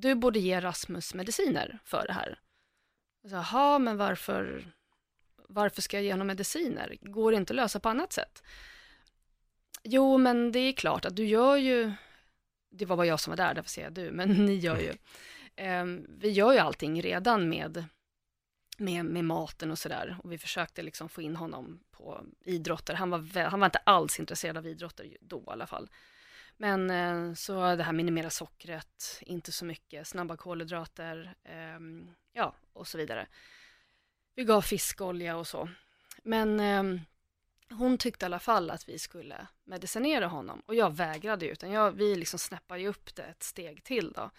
Du borde ge Rasmus mediciner för det här. Jaha, men varför, varför ska jag ge honom mediciner? Går det inte att lösa på annat sätt? Jo, men det är klart att du gör ju, det var bara jag som var där, därför säger jag du, men ni gör ju, eh, vi gör ju allting redan med, med, med maten och sådär. Och vi försökte liksom få in honom på idrotter. Han var, han var inte alls intresserad av idrotter då i alla fall. Men eh, så det här minimera sockret, inte så mycket, snabba kolhydrater, ehm, ja, och så vidare. Vi gav fiskolja och så. Men ehm, hon tyckte i alla fall att vi skulle medicinera honom och jag vägrade ju, utan jag, vi liksom snäppade ju upp det ett steg till då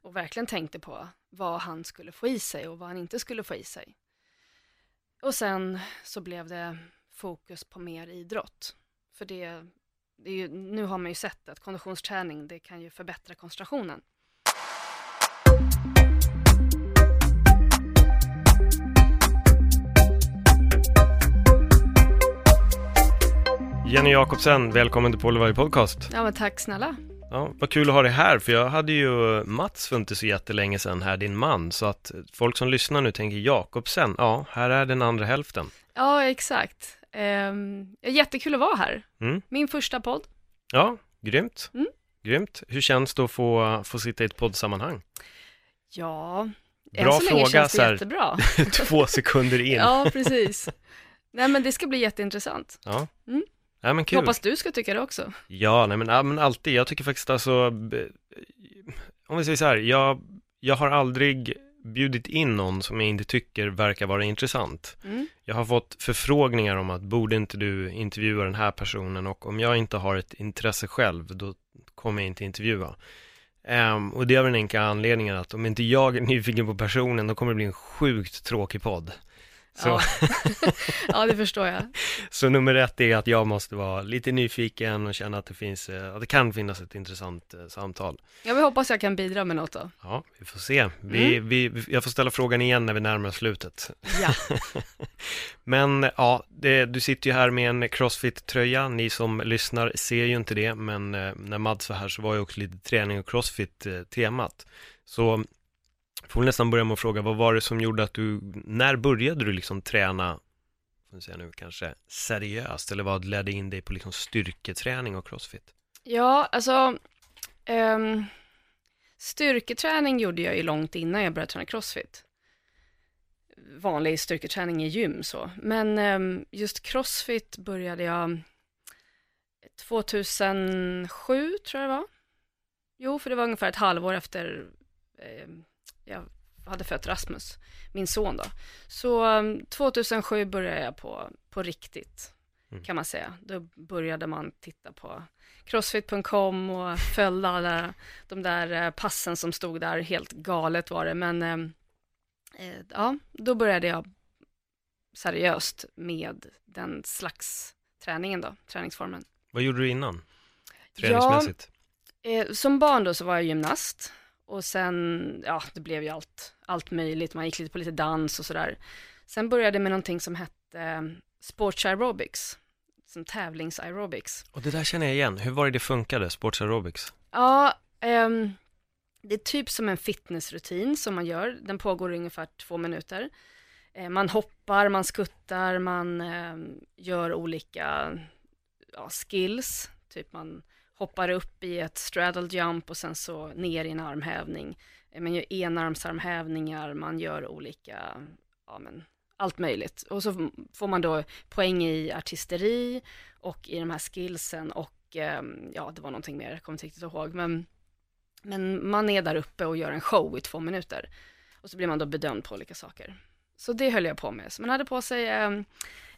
och verkligen tänkte på vad han skulle få i sig och vad han inte skulle få i sig. Och sen så blev det fokus på mer idrott, för det, ju, nu har man ju sett att konditionsträning, det kan ju förbättra koncentrationen. Jenny Jakobsen, välkommen till Polyvarje Podcast. Ja men tack snälla. Ja, vad kul att ha dig här, för jag hade ju Mats för inte så jättelänge sedan här, din man, så att folk som lyssnar nu tänker Jakobsen, ja, här är den andra hälften. Ja exakt. Um, jättekul att vara här. Mm. Min första podd. Ja, grymt. Mm. Grymt. Hur känns det att få, få sitta i ett poddsammanhang? Ja, Bra än så länge fråga, känns så det här. jättebra. Två sekunder in. ja, precis. Nej men det ska bli jätteintressant. Ja. Mm. Ja, men Jag kul. hoppas du ska tycka det också. Ja, nej men, ja, men alltid. Jag tycker faktiskt alltså, om vi säger så här, jag, jag har aldrig bjudit in någon som jag inte tycker verkar vara intressant. Mm. Jag har fått förfrågningar om att borde inte du intervjua den här personen och om jag inte har ett intresse själv då kommer jag inte intervjua. Ehm, och det är av den enkla anledningen att om inte jag är nyfiken på personen då kommer det bli en sjukt tråkig podd. Så, Ja. ja, det förstår jag. så nummer ett är att jag måste vara lite nyfiken och känna att det finns, eh, att det kan finnas ett intressant eh, samtal. Jag vill hoppas jag kan bidra med något då. Ja, vi får se. Vi, Mm. vi, jag får ställa frågan igen när vi närmar oss slutet. Ja. Men ja, det, du sitter ju här med en Crossfit-tröja. Ni som lyssnar ser ju inte det, men eh, när Mads var här så var ju också lite träning och Crossfit-temat. Så får nästan börja med att fråga, vad var det som gjorde att du, när började du liksom träna, får vi säga nu kanske, seriöst? Eller vad ledde in dig på liksom styrketräning och Crossfit? Ja, alltså um, styrketräning gjorde jag ju långt innan jag började träna crossfit. Vanlig styrketräning i gym så, men um, just crossfit började jag 2007 tror jag det var. Jo, för det var ungefär ett halvår efter eh, jag hade fött Rasmus, min son då. Så ehm, 2007 började jag på, på riktigt, Mm. kan man säga. Då började man titta på crossfit.com och följde alla de där eh, passen som stod där, helt galet var det, men eh, eh, ja, då började jag seriöst med den slags träningen då, träningsformen. Vad gjorde du innan? Träningsmässigt? Eh, som barn då så var jag gymnast och sen, ja, det blev ju allt, allt möjligt, man gick lite på lite dans och sådär. Sen började jag med någonting som hette eh, sports aerobics, som tävlingsaerobics. Och det där känner jag igen. Hur var det det funkade, sports aerobics? Ja, ehm, det är typ som en fitnessrutin som man gör. Den pågår i ungefär två minuter. Eh, man hoppar, man skuttar, man ehm, gör olika ja, skills. Typ man hoppar upp i ett straddle jump och sen så ner i en armhävning. Eh, man gör enarmsarmhävningar, man gör olika, ja men allt möjligt. Och så får man då poäng i artisteri och i de här skillsen och ehm, ja, det var någonting mer, jag kommer inte riktigt ihåg, men, men man är där uppe och gör en show i två minuter och så blir man då bedömd på olika saker. Så det höll jag på med. Så man hade på sig eh,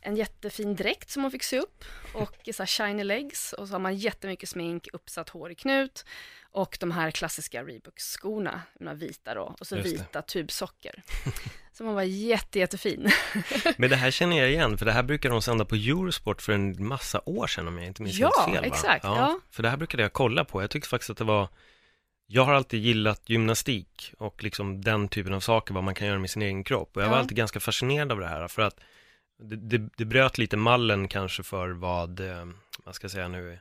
en jättefin dräkt som hon fick se upp och så shiny legs och så har man jättemycket smink, uppsatt hår i knut och de här klassiska Reebok-skorna, de vita då, och så Just det. vita tubsocker. Så man var jätte, jättefin. Men det här känner jag igen, för det här brukade de sända på Eurosport för en massa år sedan om jag inte minns Ja, helt fel. va? exakt, ja. För det här brukade jag kolla på. Jag tyckte faktiskt att det var jag har alltid gillat gymnastik och liksom den typen av saker, vad man kan göra med sin egen kropp. Och jag var Ja. alltid ganska fascinerad av det här, för att det, det, det bröt lite mallen kanske för vad, eh, vad ska säga nu,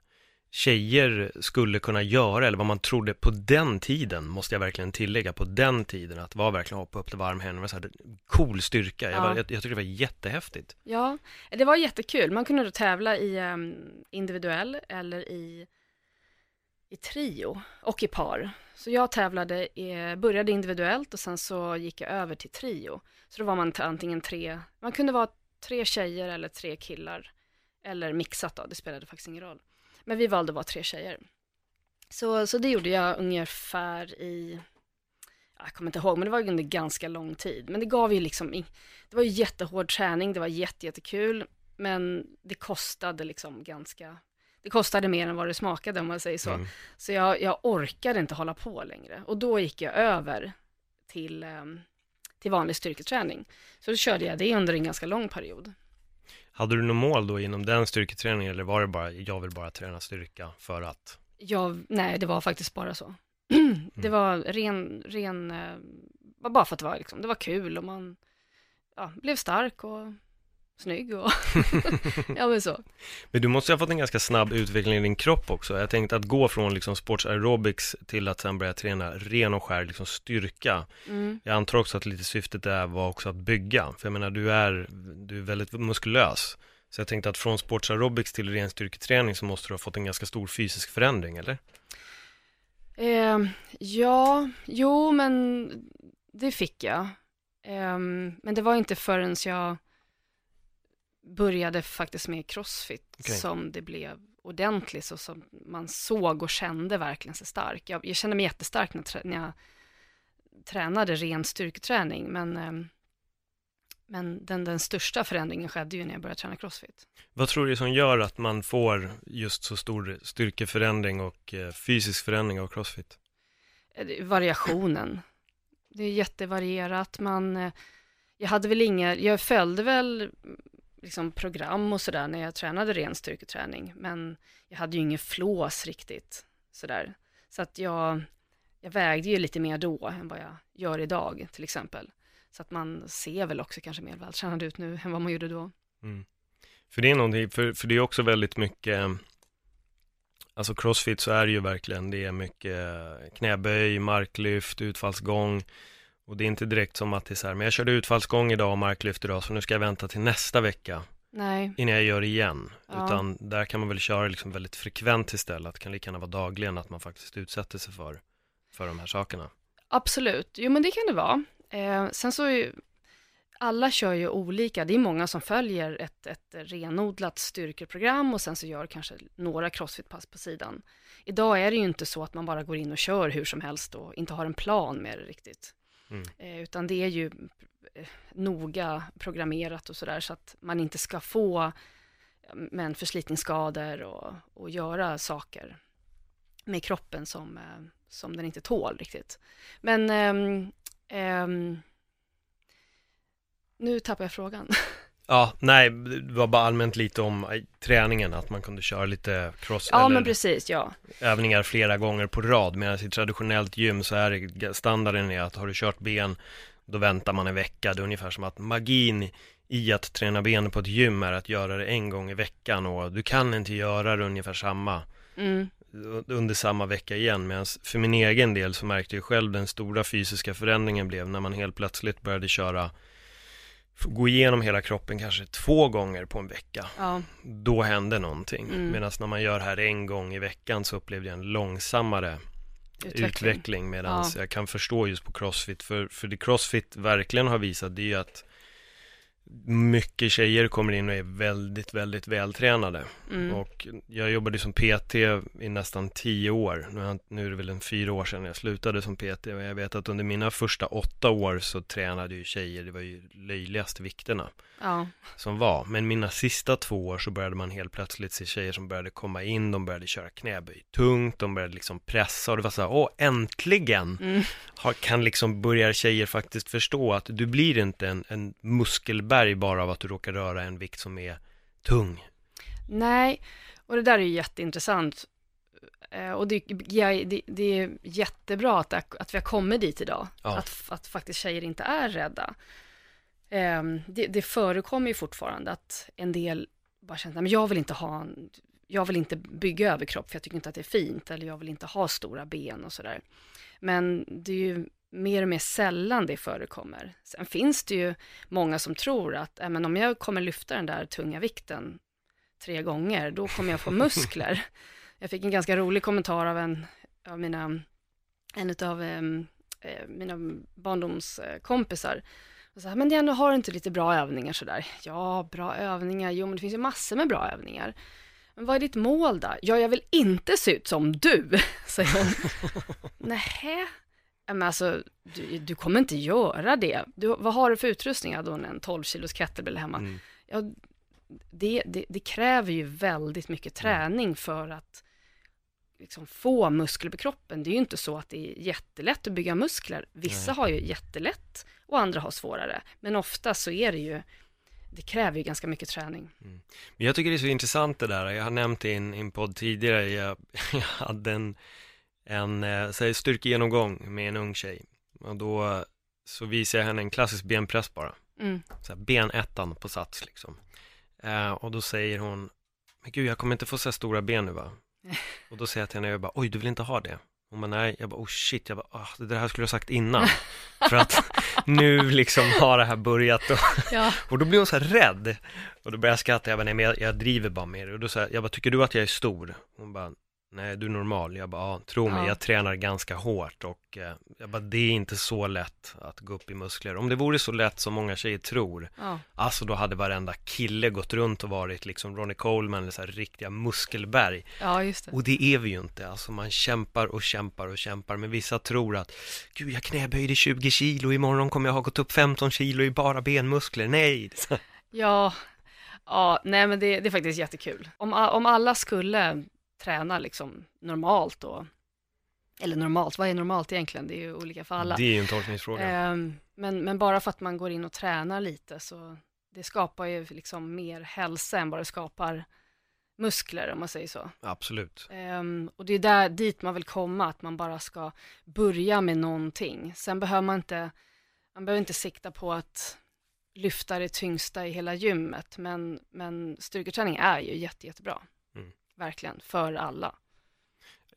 tjejer skulle kunna göra, eller vad man trodde på den tiden, måste jag verkligen tillägga, på den tiden, att vara verkligen hoppa upp till varm händer, så här cool styrka. Jag, Ja. var, jag, jag tyckte det var jättehäftigt. Ja, det var jättekul. Man kunde då tävla i em, individuell eller i, i trio och i par. Så jag tävlade, i, började individuellt och sen så gick jag över till trio. Så då var man antingen tre, man kunde vara tre tjejer eller tre killar. Eller mixat då, det spelade faktiskt ingen roll. Men vi valde att vara tre tjejer. Så, så det gjorde jag ungefär i, jag kommer inte ihåg, men det var under ganska lång tid. Men det gav ju liksom, det var ju jättehård träning, det var jätte, jättekul, men det kostade liksom ganska, det kostade mer än vad det smakade om man säger så. Mm. Så jag, jag orkade inte hålla på längre och då gick jag över till, ehm, till vanlig styrketräning. Så då körde jag det under en ganska lång period. Hade du något mål då inom den styrketräningen eller var det bara, jag vill bara träna styrka för att? Jag, nej, det var faktiskt bara så. det var ren, ren, eh, bara för att det var, liksom, det var kul och man ja, blev stark och snygg och ja men så. Men du måste ju ha fått en ganska snabb utveckling i din kropp också. Jag tänkte att gå från liksom sports aerobics till att sen börja träna ren och skär liksom styrka. Mm. Jag antar också att lite syftet där var också att bygga. För jag menar, du är, du är väldigt muskulös. Så jag tänkte att från sports aerobics till ren styrketräning så måste du ha fått en ganska stor fysisk förändring, eller? Eh, ja, jo men det fick jag. Ehm, men det var inte förrän jag började faktiskt med crossfit Okej. som det blev ordentligt så som man såg och kände verkligen sig stark. Jag, jag kände mig jättestark när, när jag tränade ren styrketräning men, ehm, men den, den största förändringen skedde ju när jag började träna crossfit. Vad tror du som gör att man får just så stor styrkeförändring och eh, fysisk förändring av crossfit? Eh, variationen. Det är jättevarierat. Man, eh, jag hade väl inga, jag följde väl liksom program och sådär när jag tränade ren styrketräning, men jag hade ju ingen flås riktigt sådär. Så att jag, jag vägde ju lite mer då än vad jag gör idag till exempel. Så att man ser väl också kanske mer vältränad ut nu än vad man gjorde då. Mm. För det är någonting, för, för det är också väldigt mycket, alltså crossfit så är det ju verkligen, det är mycket knäböj, marklyft, utfallsgång. Och det är inte direkt som att det är så här, men jag körde utfallsgång idag och marklyft idag, så nu ska jag vänta till nästa vecka Nej, innan jag gör det igen. Ja. Utan där kan man väl köra liksom väldigt frekvent istället, det kan lika gärna vara dagligen att man faktiskt utsätter sig för, för de här sakerna. Absolut, jo men det kan det vara. Eh, sen så är ju, alla kör ju olika, det är många som följer ett, ett renodlat styrkeprogram och sen så gör kanske några crossfitpass på sidan. Idag är det ju inte så att man bara går in och kör hur som helst och inte har en plan med det riktigt. Mm. Eh, utan det är ju eh, noga programmerat och sådär så att man inte ska få men förslitningsskador och, och göra saker med kroppen som, eh, som den inte tål riktigt. Men um, um, nu tappar jag frågan. Ja, nej, det var bara allmänt lite om eh, träningen, att man kunde köra lite cross ja, eller men precis, ja. övningar flera gånger på rad, medan i traditionellt gym så är standarden är att har du kört ben, då väntar man en vecka. Det är ungefär som att magin i att träna ben på ett gym är att göra det en gång i veckan och du kan inte göra det ungefär samma Mm, under samma vecka igen. Medan för min egen del så märkte jag själv den stora fysiska förändringen blev när man helt plötsligt började köra gå igenom hela kroppen kanske två gånger på en vecka ja, då hände någonting. Mm. Medan när man gör här en gång i veckan så upplevde jag en långsammare utveckling, utveckling. medan Ja. jag kan förstå just på crossfit, för, för det crossfit verkligen har visat det är ju att mycket tjejer kommer in och är väldigt, väldigt vältränade. Mm. Och jag jobbade som PT i nästan tio år. Nu är, det väl en fyra år sedan jag slutade som PT. Och jag vet att under mina första åtta år så tränade ju tjejer, det var ju löjligaste vikterna Ja. som var. Men mina sista två år så började man helt plötsligt se tjejer som började komma in, de började köra knäböj tungt, de började liksom pressa och det var så här, åh äntligen Mm. kan liksom börjar tjejer faktiskt förstå att du blir inte en, en muskelberg bara av att du råkar röra en vikt som är tung. Nej, och det där är ju jätteintressant. Eh, Och det, det, det är jättebra att, att vi har kommit dit idag. Ja. Att, att faktiskt tjejer inte är rädda. Ehm, Det, det förekommer ju fortfarande att en del bara känner, "Nej, men jag vill inte ha en, jag vill inte bygga överkropp för jag tycker inte att det är fint. Eller jag vill inte ha stora ben och sådär. Men det är ju mer och mer sällan det förekommer. Sen finns det ju många som tror att, "Äh, men om jag kommer lyfta den där tunga vikten tre gånger, då kommer jag få muskler. jag fick en ganska rolig kommentar av en av mina, en av eh, mina barndomskompisar. Och så här, men Jenny, har du inte lite bra övningar sådär? Ja, bra övningar, jo men det finns ju massor med bra övningar. Men vad är ditt mål då? Ja, jag vill inte se ut som du, säger hon. Nähä? Ja, Men alltså, du, du kommer inte göra det. Du, vad har du för utrustning? Hade hon en 12 kilos kettlebell hemma. Mm. Ja, det, det, det kräver ju väldigt mycket träning för att liksom få muskler på kroppen. Det är ju inte så att det är jättelätt att bygga muskler. Vissa Nej. har ju jättelätt och andra har svårare. Men ofta så är det ju, det kräver ju ganska mycket träning. Men jag tycker det är så intressant det där, jag har nämnt det i en podd tidigare, jag, jag hade en, en eh, styrkegenomgång med en ung tjej. Och då så visade jag henne en klassisk benpress bara. Mm. så här, benettan på sats liksom. Eh, och då säger hon, men gud jag kommer inte få så här stora ben nu va? Och då säger jag till henne, jag bara, oj du vill inte ha det? Hon bara, nej, jag bara, oh shit, jag bara, ah, det här skulle jag sagt innan. För att nu liksom har det här börjat och, Ja. och då blir hon så här rädd. Och då börjar jag skratta, jag bara, nej men jag, jag driver bara med det. Och då säger jag, jag bara, tycker du att jag är stor? Hon bara, nej du är normal. Jag bara, ja, tro mig, Ja. jag tränar ganska hårt och eh, jag bara, det är inte så lätt att gå upp i muskler. Om det vore så lätt som många tjejer tror, Ja. Alltså då hade varenda kille gått runt och varit liksom Ronnie Coleman eller så här riktiga muskelberg. ja, just det. Och det är vi ju inte. Alltså man kämpar och kämpar och kämpar. Men vissa tror att, gud jag knäböjde 20 kilo, imorgon kommer jag ha gått upp 15 kilo i bara benmuskler. Nej! Ja, ja nej men det, det är faktiskt jättekul. Om, om alla skulle träna liksom normalt då, eller normalt, vad är normalt egentligen? Det är ju olika för alla. Det är ju en tolkningsfråga. Ehm, men, men bara för att man går in och tränar lite så det skapar ju liksom mer hälsa än bara det skapar muskler om man säger så. Absolut. Ehm, och det är där dit man vill komma, att man bara ska börja med någonting. Sen behöver man inte, man behöver inte sikta på att lyfta det tyngsta i hela gymmet, men, men styrketräning är ju jätte, jättebra. Verkligen, för alla.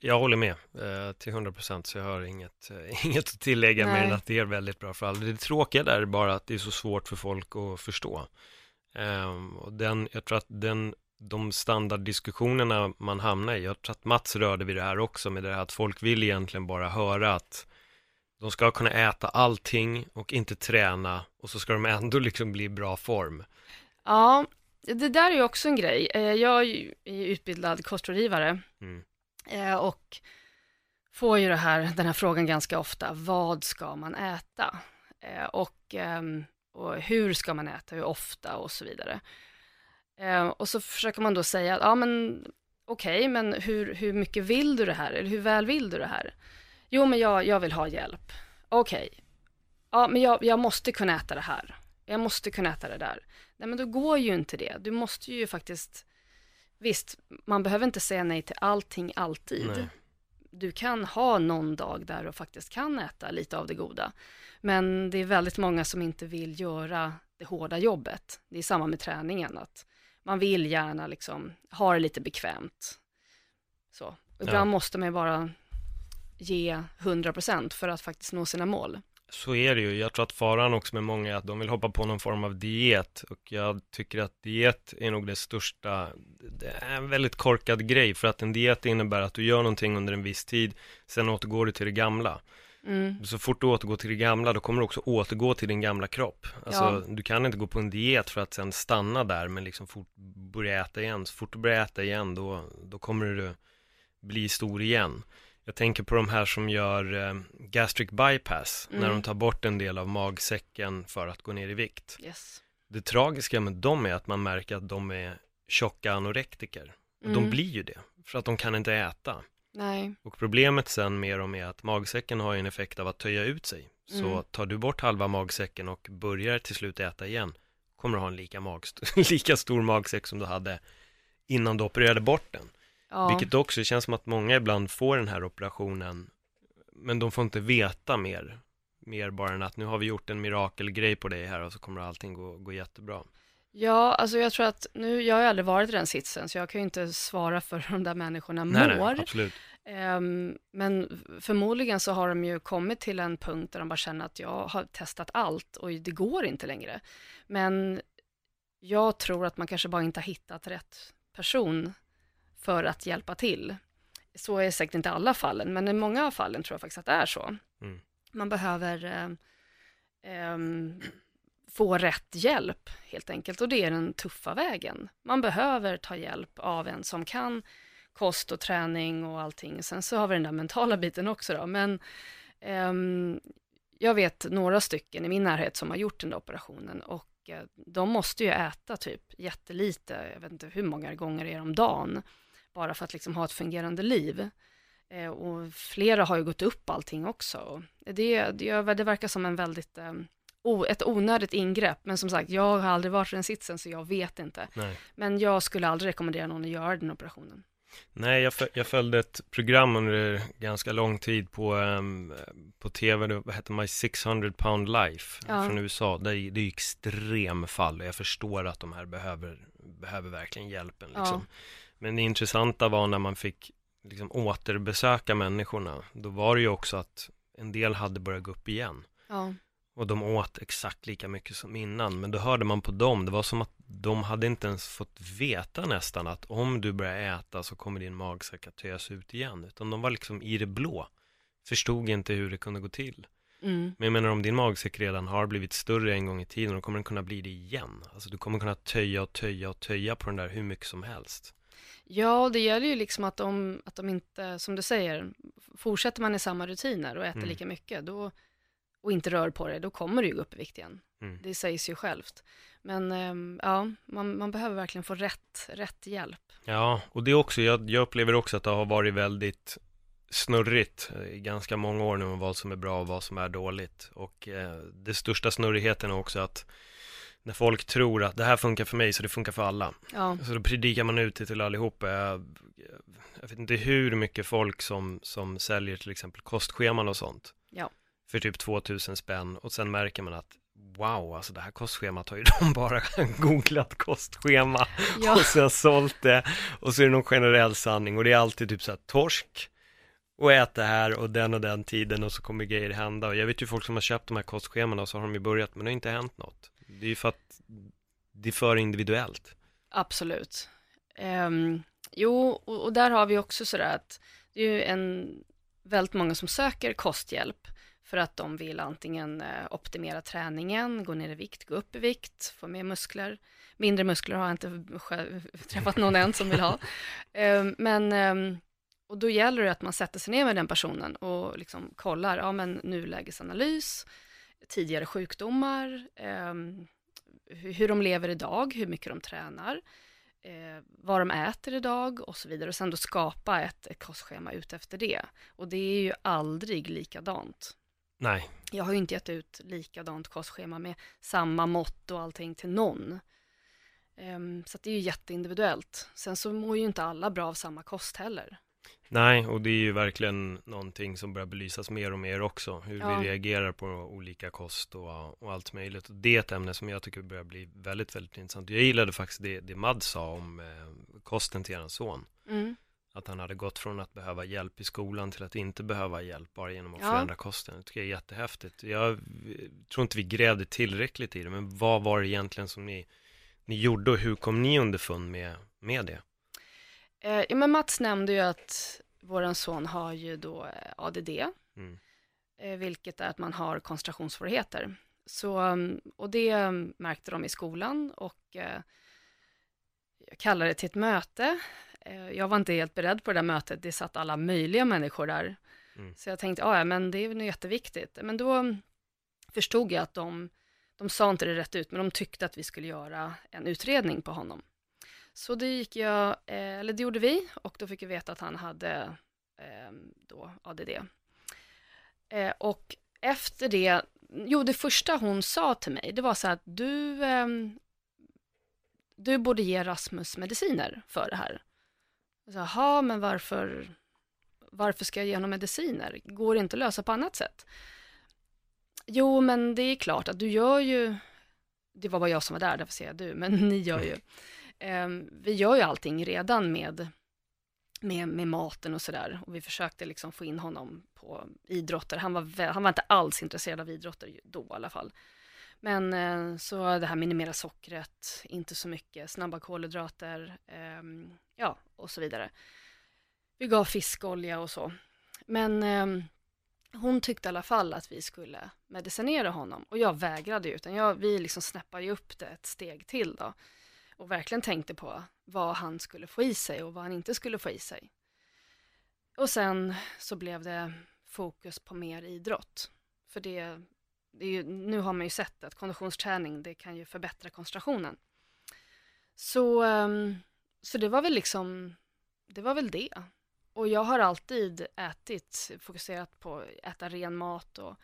Jag håller med eh, till 100% så jag har inget, eh, inget att tillägga mer än Nej. att det är väldigt bra för alla. Det tråkiga där är bara att det är så svårt för folk att förstå. Ehm, och den, jag tror att den, de standarddiskussionerna man hamnar i, jag tror att Mats rörde vid det här också med det här att folk vill egentligen bara höra att de ska kunna äta allting och inte träna och så ska de ändå liksom bli i bra form. Ja, det där är ju också en grej. Eh, Jag är ju utbildad kostrådgivare Mm. eh, och får ju här, den här frågan ganska ofta. Vad ska man äta? Eh, Och, ehm, och hur ska man äta, hur ofta och så vidare. Och så försöker man då säga, ja men okej, men hur, hur mycket vill du det här? Eller hur väl vill du det här? Jo, men jag, jag vill ha hjälp. Okej, ja men jag, jag måste kunna äta det här. Jag måste kunna äta det där. Nej, men då går ju inte det. Du måste ju faktiskt, visst, man behöver inte säga nej till allting alltid. Nej. Du kan ha någon dag där du faktiskt kan äta lite av det goda. Men det är väldigt många som inte vill göra det hårda jobbet. Det är samma med träningen, att man vill gärna liksom ha det lite bekvämt. Så. Ibland Ja. måste man ju bara ge 100% för att faktiskt nå sina mål. Så är det ju. Jag tror att faran också med många är att de vill hoppa på någon form av diet och jag tycker att diet är nog det största, det är en väldigt korkad grej för att en diet innebär att du gör någonting under en viss tid, sen återgår du till det gamla. Mm. Så fort du återgår till det gamla, då kommer du också återgå till din gamla kropp. Alltså, Ja. du kan inte gå på en diet för att sen stanna där, men liksom fort börja äta igen. Så fort du börjar äta igen, då, då kommer du bli stor igen. Jag tänker på de här som gör eh, gastric bypass, när Mm. de tar bort en del av magsäcken för att gå ner i vikt. Yes. Det tragiska med dem är att man märker att de är tjocka anorektiker. Och De Mm. blir ju det, för att de kan inte äta. Nej. Och problemet sen med dem är att magsäcken har en effekt av att töja ut sig. Så Mm. tar du bort halva magsäcken och börjar till slut äta igen, kommer du ha en lika, magst- lika stor magsäck som du hade innan du opererade bort den. Ja. Vilket också känns som att många ibland får den här operationen, men de får inte veta mer. Mer bara än att nu har vi gjort en mirakelgrej på dig här och så kommer allting gå, gå jättebra. Ja, alltså jag tror att nu, jag har ju aldrig varit i den sitsen, så jag kan ju inte svara för hur de där människorna mår. absolut. Ehm, men förmodligen så har de ju kommit till en punkt där de bara känner att jag har testat allt och det går inte längre. Men jag tror att man kanske bara inte har hittat rätt person för att hjälpa till. Så är säkert inte alla fallen, men i många av fallen tror jag faktiskt att det är så. Mm. Man behöver eh, ehm, få rätt hjälp helt enkelt och det är den tuffa vägen. Man behöver ta hjälp av en som kan kost och träning och allting. Sen så har vi den där mentala biten också då, men ehm, jag vet några stycken i min närhet som har gjort den där operationen och eh, de måste ju äta typ jättelite, jag vet inte hur många gånger det är om dagen, bara för att liksom ha ett fungerande liv. Eh, och flera har ju gått upp allting också. Det, det, det verkar som en väldigt, eh, o, ett onödigt ingrepp, men som sagt, jag har aldrig varit i den sitsen så jag vet inte. Nej. Men jag skulle aldrig rekommendera någon att göra den operationen. Nej, jag, jag följde ett program under ganska lång tid på, ehm, på tv, det hette My 600 pound life Ja. från USA. Det är, det är ju extremfall och jag förstår att de här behöver, behöver verkligen hjälpen. Liksom. Men det intressanta var när man fick liksom, återbesöka människorna, då var det ju också att en del hade börjat gå upp igen. Ja, Och de åt exakt lika mycket som innan, men då hörde man på dem, det var som att de hade inte ens fått veta nästan att om du börjar äta så kommer din magsäck att töjas ut igen, utan de var liksom i det blå. Förstod inte hur det kunde gå till. mm. Men jag menar om din magsäck redan har blivit större en gång i tiden, då kommer den kunna bli det igen. Alltså du kommer kunna töja och töja och töja på den där hur mycket som helst. Ja det gäller ju liksom att de, att de inte, som du säger, fortsätter man i samma rutiner och äter Mm. lika mycket då, och inte rör på det, då kommer du ju gå upp i vikt igen. Mm. Det sägs ju självt. Men ehm, ja, man, man behöver verkligen få rätt, rätt hjälp. Ja, och det är också, jag, jag upplever också att det har varit väldigt snurrigt eh, i ganska många år nu om vad som är bra och vad som är dåligt. Och eh, det största snurrigheten är också att när folk tror att det här funkar för mig så det funkar för alla. Ja, Så då predikar man ut det till allihopa. Jag, jag vet inte hur mycket folk som, som säljer till exempel kostscheman och sånt. Ja. För typ 2000 spänn och sen märker man att wow, alltså det här kostschemat har ju de bara googlat kostschema ja, och sen sålt det och så är det någon generell sanning och det är alltid typ så här torsk och ät det här och den och den tiden och så kommer grejer hända och jag vet ju folk som har köpt de här kostscheman och så har de ju börjat men det har inte hänt något. Det är ju för att det är för individuellt. absolut. Ehm, jo, och, och där har vi också sådär att det är ju en, väldigt många som söker kosthjälp för att de vill antingen eh, optimera träningen, gå ner i vikt, gå upp i vikt, få mer muskler. Mindre muskler har jag inte själv träffat någon än som vill ha. Ehm, men, ehm, och då gäller det att man sätter sig ner med den personen och liksom kollar, ja men nulägesanalys, tidigare sjukdomar, ehm, hur, de lever idag, hur mycket de tränar, eh, vad de äter idag och så vidare. Och sen då skapa ett, ett kostschema ut efter det. Och det är ju aldrig likadant. Nej, Jag har ju inte gett ut likadant kostschema med samma mått och allting till någon. Ehm, så det är ju jätteindividuellt. Sen så mår ju inte alla bra av samma kost heller. Nej och det är ju verkligen någonting som börjar belysas mer och mer också. Hur Ja. vi reagerar på olika kost och, och allt möjligt. Och det är ett ämne som jag tycker börjar bli väldigt, väldigt intressant. Jag gillade faktiskt det, det Mad sa om eh, kosten till hans son. Mm. Att han hade gått från att behöva hjälp i skolan till att inte behöva hjälp bara genom att Ja. förändra kosten. Det tycker jag är jättehäftigt. Jag tror inte vi grävde tillräckligt i det, men vad var det egentligen som ni, ni gjorde och hur kom ni underfund med, med det? Eh, ja, men Mats nämnde ju att våran son har ju då eh, ADD. Mm. eh, vilket är att man har koncentrationssvårigheter. Så, mm, och det märkte de i skolan och eh, jag kallade till ett möte. Eh, jag var inte helt beredd på det där mötet, det satt alla möjliga människor där. Mm. Så jag tänkte, ja men det är nog jätteviktigt. Men då förstod jag att de, de sa inte det rätt ut, men de tyckte att vi skulle göra en utredning på honom. Så det gick jag, eh, eller det gjorde vi, och då fick vi veta att han hade eh, då ADD. Eh, och efter det, jo det första hon sa till mig, det var så att du, ehm, du borde ge Rasmus mediciner för det här. Jaha, men varför, varför ska jag ge honom mediciner? Går det inte att lösa på annat sätt? Jo, men det är klart att du gör ju, det var bara jag som var där, därför säger jag du, men ni gör ju, Ehm, vi gör ju allting redan med, med, med maten och sådär. Och vi försökte liksom få in honom på idrotter. Han var, han var inte alls intresserad av idrotter då i alla fall. Men eh, så det här minimera sockret, inte så mycket, snabba kolhydrater, eh, ja, och så vidare. Vi gav fiskolja och så. Men eh, hon tyckte i alla fall att vi skulle medicinera honom och jag vägrade ju, utan jag, vi liksom snäppade ju upp det ett steg till då och verkligen tänkte på vad han skulle få i sig och vad han inte skulle få i sig. Och sen så blev det fokus på mer idrott, för det, det ju, nu har man ju sett att konditionsträning, det kan ju förbättra koncentrationen. Så, ehm, så det var väl liksom, det var väl det. Och jag har alltid ätit, fokuserat på att äta ren mat och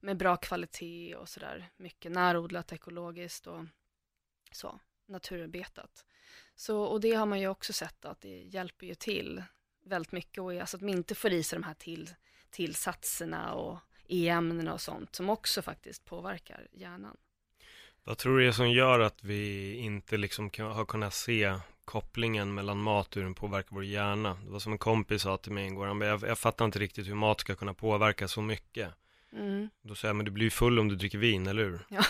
med bra kvalitet och sådär. Mycket närodlat, ekologiskt och så, naturbetat. Så, och det har man ju också sett att det hjälper ju till väldigt mycket och alltså att man inte får i sig de här till, tillsatserna och e-ämnena och sånt som också faktiskt påverkar hjärnan. Vad tror du är som gör att vi inte liksom har kunnat se kopplingen mellan mat och hur den påverkar vår hjärna. Det var som en kompis sa till mig igår, han jag, jag fattar inte riktigt hur mat ska kunna påverka så mycket. Mm. Då säger jag, men du blir ju full om du dricker vin, eller hur? Ja,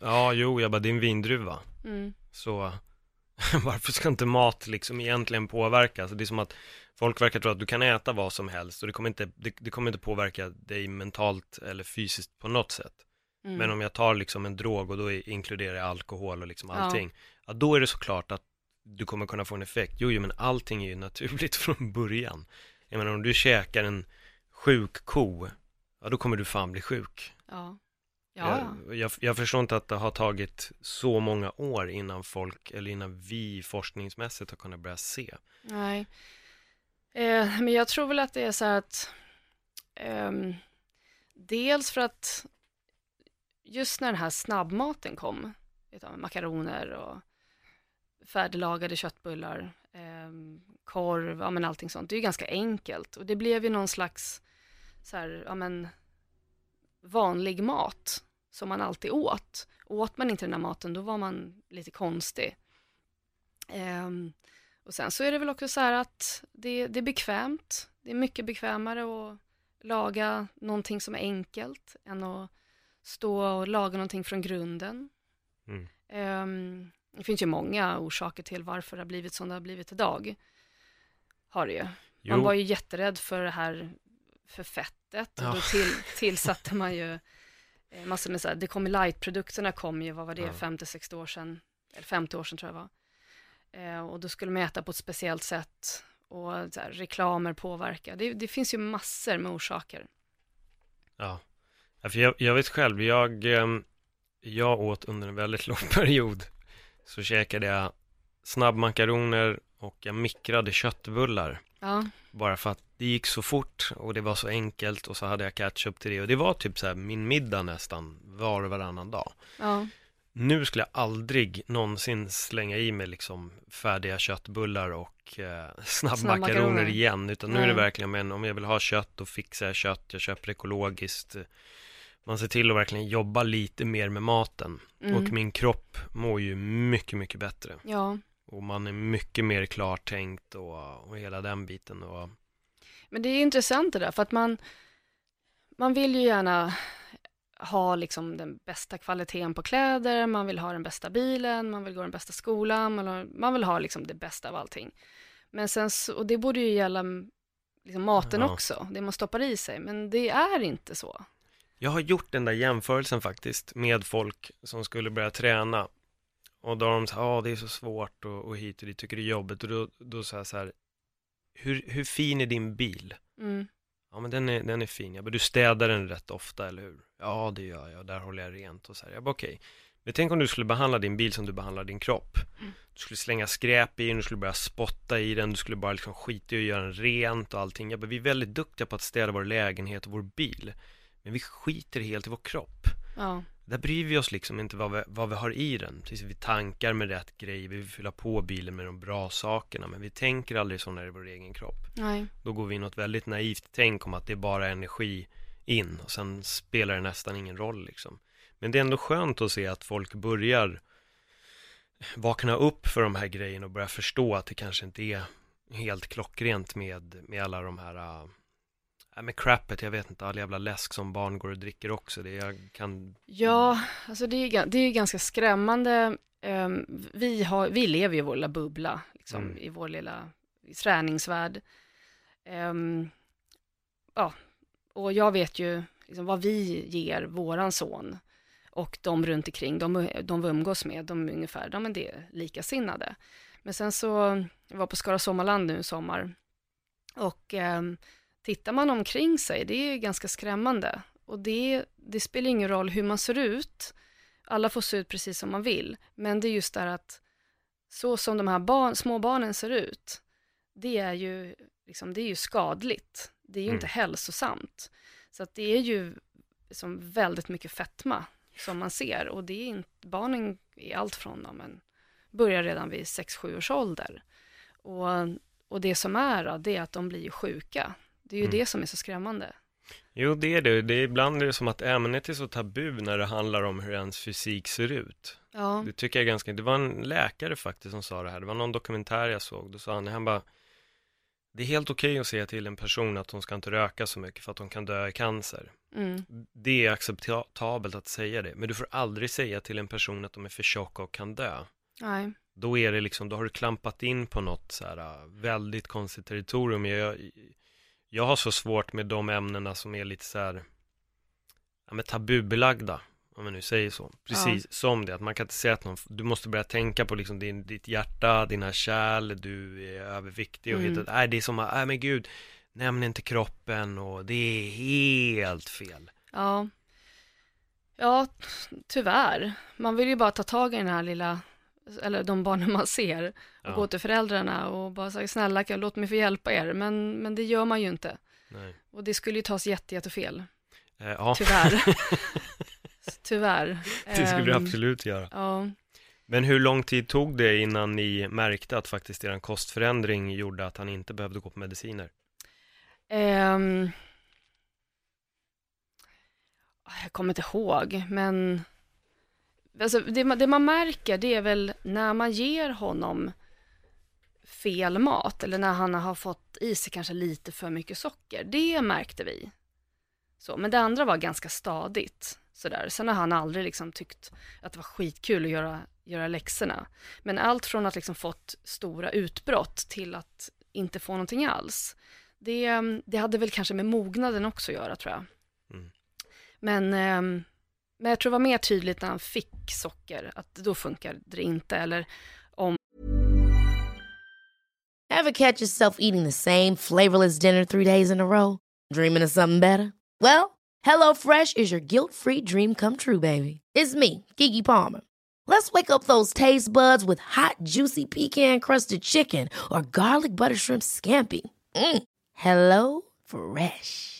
ja jo, jag bara, det är en vindruva. Mm. Så varför ska inte mat liksom egentligen påverka? Alltså det är som att folk verkar tro att du kan äta vad som helst och det kommer inte, det, det kommer inte påverka dig mentalt eller fysiskt på något sätt. Mm. Men om jag tar liksom en drog och då inkluderar jag alkohol och liksom allting, ja. ja då är det såklart att du kommer kunna få en effekt. Jo, jo, men allting är ju naturligt från början. Jag menar, om du käkar en sjuk ko, ja då kommer du fan bli sjuk. Ja. Ja. Jag, jag, förstår inte att det har tagit så många år innan folk, eller innan vi forskningsmässigt har kunnat börja se. Nej. Eh, men jag tror väl att det är så här att eh, dels för att just när den här snabbmaten kom, makaroner och färdiglagade köttbullar, eh, korv, ja men allting sånt. Det är ju ganska enkelt och det blev ju någon slags så här, ja men vanlig mat som man alltid åt. Åt man inte den här maten då var man lite konstig. Eh, och sen så är det väl också så här att det, det är bekvämt. Det är mycket bekvämare att laga någonting som är enkelt än att stå och laga någonting från grunden. Mm. Um, det finns ju många orsaker till varför det har blivit som det har blivit idag. Har det ju. Jo. Man var ju jätterädd för det här, för fettet. Ja. Och då till, tillsatte man ju massor med så här, det kom light-produkterna kom ju, vad var det, ja. 50-60 år sedan, eller 50 år sedan tror jag var. Eh, och då skulle man äta på ett speciellt sätt och här, reklamer påverkar. Det, det, finns ju massor med orsaker. Ja, för jag, jag vet själv, jag, ehm, jag åt under en väldigt lång period så käkade jag snabbmakaroner och jag mikrade köttbullar. Ja. Bara för att det gick så fort och det var så enkelt och så hade jag ketchup till det och det var typ så här min middag nästan var och varannan dag. Ja. Nu skulle jag aldrig någonsin slänga i mig liksom färdiga köttbullar och eh, snabbmakaroner igen utan nu Nej. är det verkligen men om jag vill ha kött då fixar jag kött, jag köper ekologiskt man ser till att verkligen jobba lite mer med maten. Mm. Och min kropp mår ju mycket, mycket bättre. Ja. Och man är mycket mer klartänkt och, och hela den biten. Och... Men det är intressant det där, för att man, man vill ju gärna ha liksom den bästa kvaliteten på kläder, man vill ha den bästa bilen, man vill gå den bästa skolan, man, har, man vill ha liksom det bästa av allting. Men sen, och det borde ju gälla liksom maten Ja. också, det man stoppar i sig. Men det är inte så. Jag har gjort den där jämförelsen faktiskt med folk som skulle börja träna. Och då har de sagt, ja det är så svårt och, och hit och dit, tycker det är jobbigt. Och då, då säger jag så här, hur, hur fin är din bil? Mm. Ja men den är, den är fin, jag bara, du städar den rätt ofta, eller hur? Ja det gör jag, där håller jag rent och så här. Jag bara okej. Men tänk om du skulle behandla din bil som du behandlar din kropp. Mm. Du skulle slänga skräp i den, du skulle börja spotta i den, du skulle bara liksom skita i att göra den rent och allting. Jag bara, vi är väldigt duktiga på att städa vår lägenhet och vår bil. Men vi skiter helt i vår kropp. Ja. Där bryr vi oss liksom inte vad vi, vad vi har i den. Precis, vi tankar med rätt grejer, vi vill fylla på bilen med de bra sakerna, men vi tänker aldrig så när det är vår egen kropp. Nej. Då går vi in något väldigt naivt tänk om att det är bara energi in och sen spelar det nästan ingen roll liksom. Men det är ändå skönt att se att folk börjar vakna upp för de här grejerna och börja förstå att det kanske inte är helt klockrent med, med alla de här äh, med crappet, jag vet inte, all jävla läsk som barn går och dricker också. Det jag kan... Ja, alltså det är, det är ganska skrämmande. Ehm, vi, har, vi lever ju i vår lilla bubbla, liksom, Mm. i vår lilla träningsvärld. Ehm, ja, och jag vet ju liksom, vad vi ger våran son och de runt omkring, de, de vi umgås med, de är ungefär, de är det likasinnade. Men sen så, jag var på Skara Sommarland nu i sommar och ehm, tittar man omkring sig, det är ganska skrämmande. Och det, det spelar ingen roll hur man ser ut, alla får se ut precis som man vill, men det är just där att så som de här barn, små barnen ser ut, det är ju, liksom, det är ju skadligt. Det är ju Mm. inte hälsosamt. Så att det är ju liksom väldigt mycket fetma som man ser och det är inte, barnen är allt från dem, men börjar redan vid 6-7 års ålder. Och, och det som är då, det är att de blir ju sjuka. Det är ju Mm. det som är så skrämmande. Jo, det är det. det är, ibland är det som att ämnet är så tabu när det handlar om hur ens fysik ser ut. Ja, Det tycker jag är ganska, det var en läkare faktiskt som sa det här, det var någon dokumentär jag såg, då sa han, han bara, det är helt okej att säga till en person att hon ska inte röka så mycket för att hon kan dö i cancer. mm, Det är acceptabelt att säga det, men du får aldrig säga till en person att de är för tjocka och kan dö. nej, Då är det liksom, då har du klampat in på något så här äh, väldigt konstigt territorium. Jag, jag har så svårt med de ämnena som är lite så här, ja men tabubelagda, om man nu säger så. Precis som det, att man kan inte säga att någon, du måste börja tänka på liksom din, ditt hjärta, dina kärl, du är överviktig och Mm. att, nej det är som, nej men gud, nämn inte kroppen och det är helt fel. ja. Ja, tyvärr. Man vill ju bara ta tag i den här lilla, eller de barnen man ser och Ja, gå till föräldrarna och bara säga snälla låt mig få hjälpa er, men, men det gör man ju inte. nej. Och det skulle ju tas jätte, jättefel, Eh, ja, tyvärr. tyvärr. det skulle det Ehm, absolut göra. Ja, Men hur lång tid tog det innan ni märkte att faktiskt er kostförändring gjorde att han inte behövde gå på mediciner? Ehm, jag kommer inte ihåg, men alltså, det, man- det man märker det är väl när man ger honom fel mat eller när han har fått i sig kanske lite för mycket socker. Det märkte vi. Så, men det andra var ganska stadigt. Sådär. Sen har han aldrig liksom tyckt att det var skitkul att göra, göra läxorna. Men allt från att liksom fått stora utbrott till att inte få någonting alls. Det, det hade väl kanske med mognaden också att göra tror jag. Mm. Men, ehm, men jag tror det var mer tydligt när han fick socker, att då funkar det inte. Eller om... Ever catch yourself eating the same flavorless dinner three days in a row? Dreaming of something better? Well, Hello Fresh is your guilt free dream come true, baby. It's me, Gigi Palmer. Let's wake up those taste buds with hot, juicy pecan crusted chicken or garlic butter shrimp scampi. Mm. Hello Fresh.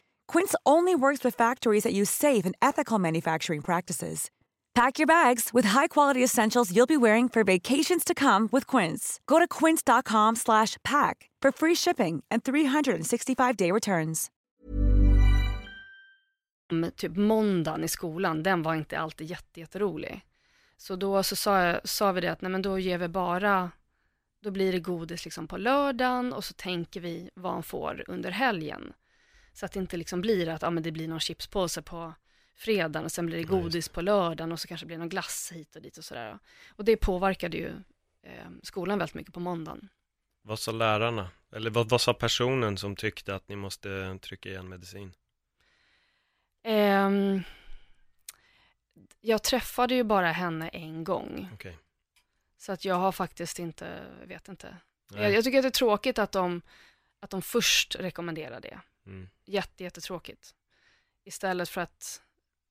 Quince only works with factories that use safe and ethical manufacturing practices. Pack your bags with high-quality essentials you'll be wearing for vacations to come with Quince. Go to quince.com/pack for free shipping and 365-day returns. Men typ måndagen i skolan, den var inte alltid jätte, jätterolig. Så då så sa, jag, sa vi det att nej men då ger vi bara, då blir det godis liksom på lördagen och så tänker vi vad han får under helgen. Så att det inte liksom blir att ja, men det blir någon chipspåse på fredagen och sen blir det godis på lördagen och så kanske det blir någon glass hit och dit och sådär. Och det påverkade ju eh, skolan väldigt mycket på måndagen. Vad sa lärarna? Eller vad, vad sa personen som tyckte att ni måste trycka igen medicin? Ehm, jag träffade ju bara henne en gång. Okej. Så att jag har faktiskt inte, vet inte. Jag, jag tycker att det är tråkigt att de, att de först rekommenderar det. Mm. Jätte, jättetråkigt. Istället för att,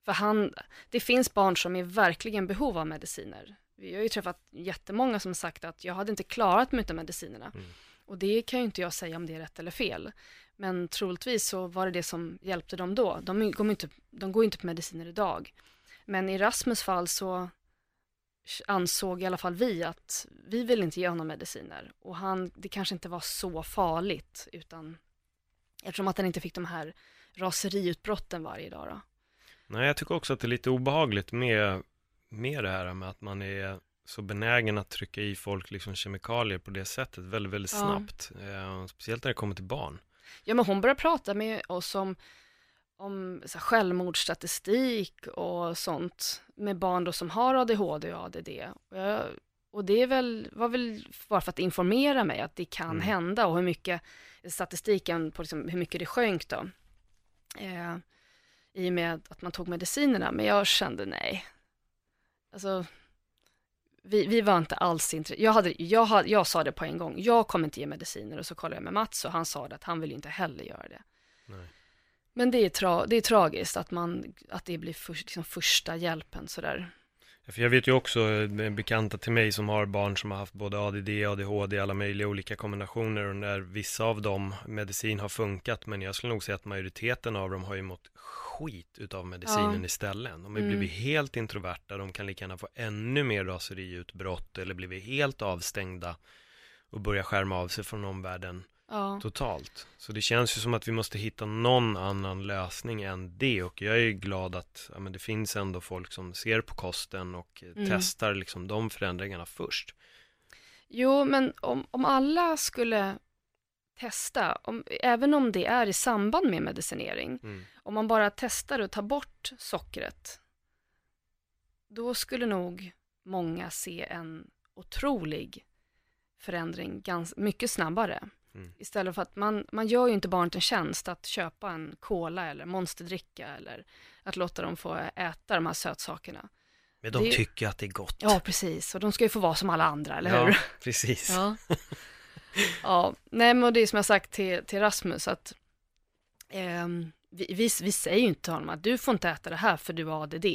för han, det finns barn som är verkligen behov av mediciner. Vi har ju träffat jättemånga som sagt att jag hade inte klarat mig utan medicinerna. Mm. Och det kan ju inte jag säga om det är rätt eller fel. Men troligtvis så var det det som hjälpte dem då. De går inte, de går inte på mediciner idag. Men i Rasmus fall så ansåg i alla fall vi att vi vill inte ge honom mediciner. Och han, det kanske inte var så farligt, utan eftersom att han inte fick de här raseriutbrotten varje dag då. Nej, jag tycker också att det är lite obehagligt med, med det här med att man är så benägen att trycka i folk liksom kemikalier på det sättet väldigt, väldigt Ja. snabbt. Eh, speciellt när det kommer till barn. Ja, men hon började prata med oss om, om så här, självmordsstatistik och sånt med barn då som har ADHD och ADD. Och, jag, och det är väl, var väl bara för att informera mig att det kan Mm. hända och hur mycket statistiken på liksom, hur mycket det sjönk då. Eh, I och med att man tog medicinerna, men jag kände nej. Alltså, vi, vi var inte alls intresserade. Jag, hade, jag, hade, jag sa det på en gång, jag kommer inte ge mediciner och så kollade jag med Mats och han sa det att han vill inte heller göra det. Nej. Men det är, tra, det är tragiskt att, man, att det blir för, liksom första hjälpen sådär. För jag vet ju också eh, bekanta till mig som har barn som har haft både ADD, ADHD, alla möjliga olika kombinationer och när vissa av dem medicin har funkat, men jag skulle nog säga att majoriteten av dem har ju mått skit utav medicinen Ja. istället. De har ju Mm. blivit helt introverta, de kan lika gärna få ännu mer raseriutbrott eller blivit helt avstängda och börja skärma av sig från omvärlden Ja. totalt. Så det känns ju som att vi måste hitta någon annan lösning än det och jag är ju glad att ja, men det finns ändå folk som ser på kosten och Mm. testar liksom de förändringarna först. Jo, men om, om alla skulle testa, om, även om det är i samband med medicinering, Mm. om man bara testar och tar bort sockret, då skulle nog många se en otrolig förändring gans, mycket snabbare. Mm. Istället för att man, man gör ju inte barnet en tjänst att köpa en cola eller monsterdricka eller att låta dem få äta de här sötsakerna. Men de Det- tycker att det är gott. Ja, precis. Och de ska ju få vara som alla andra, eller Ja, hur? precis. Ja. ja, nej men det är som jag sagt till, till Rasmus att ehm, vi, vi, vi säger ju inte till honom att du får inte äta det här för du har ADD.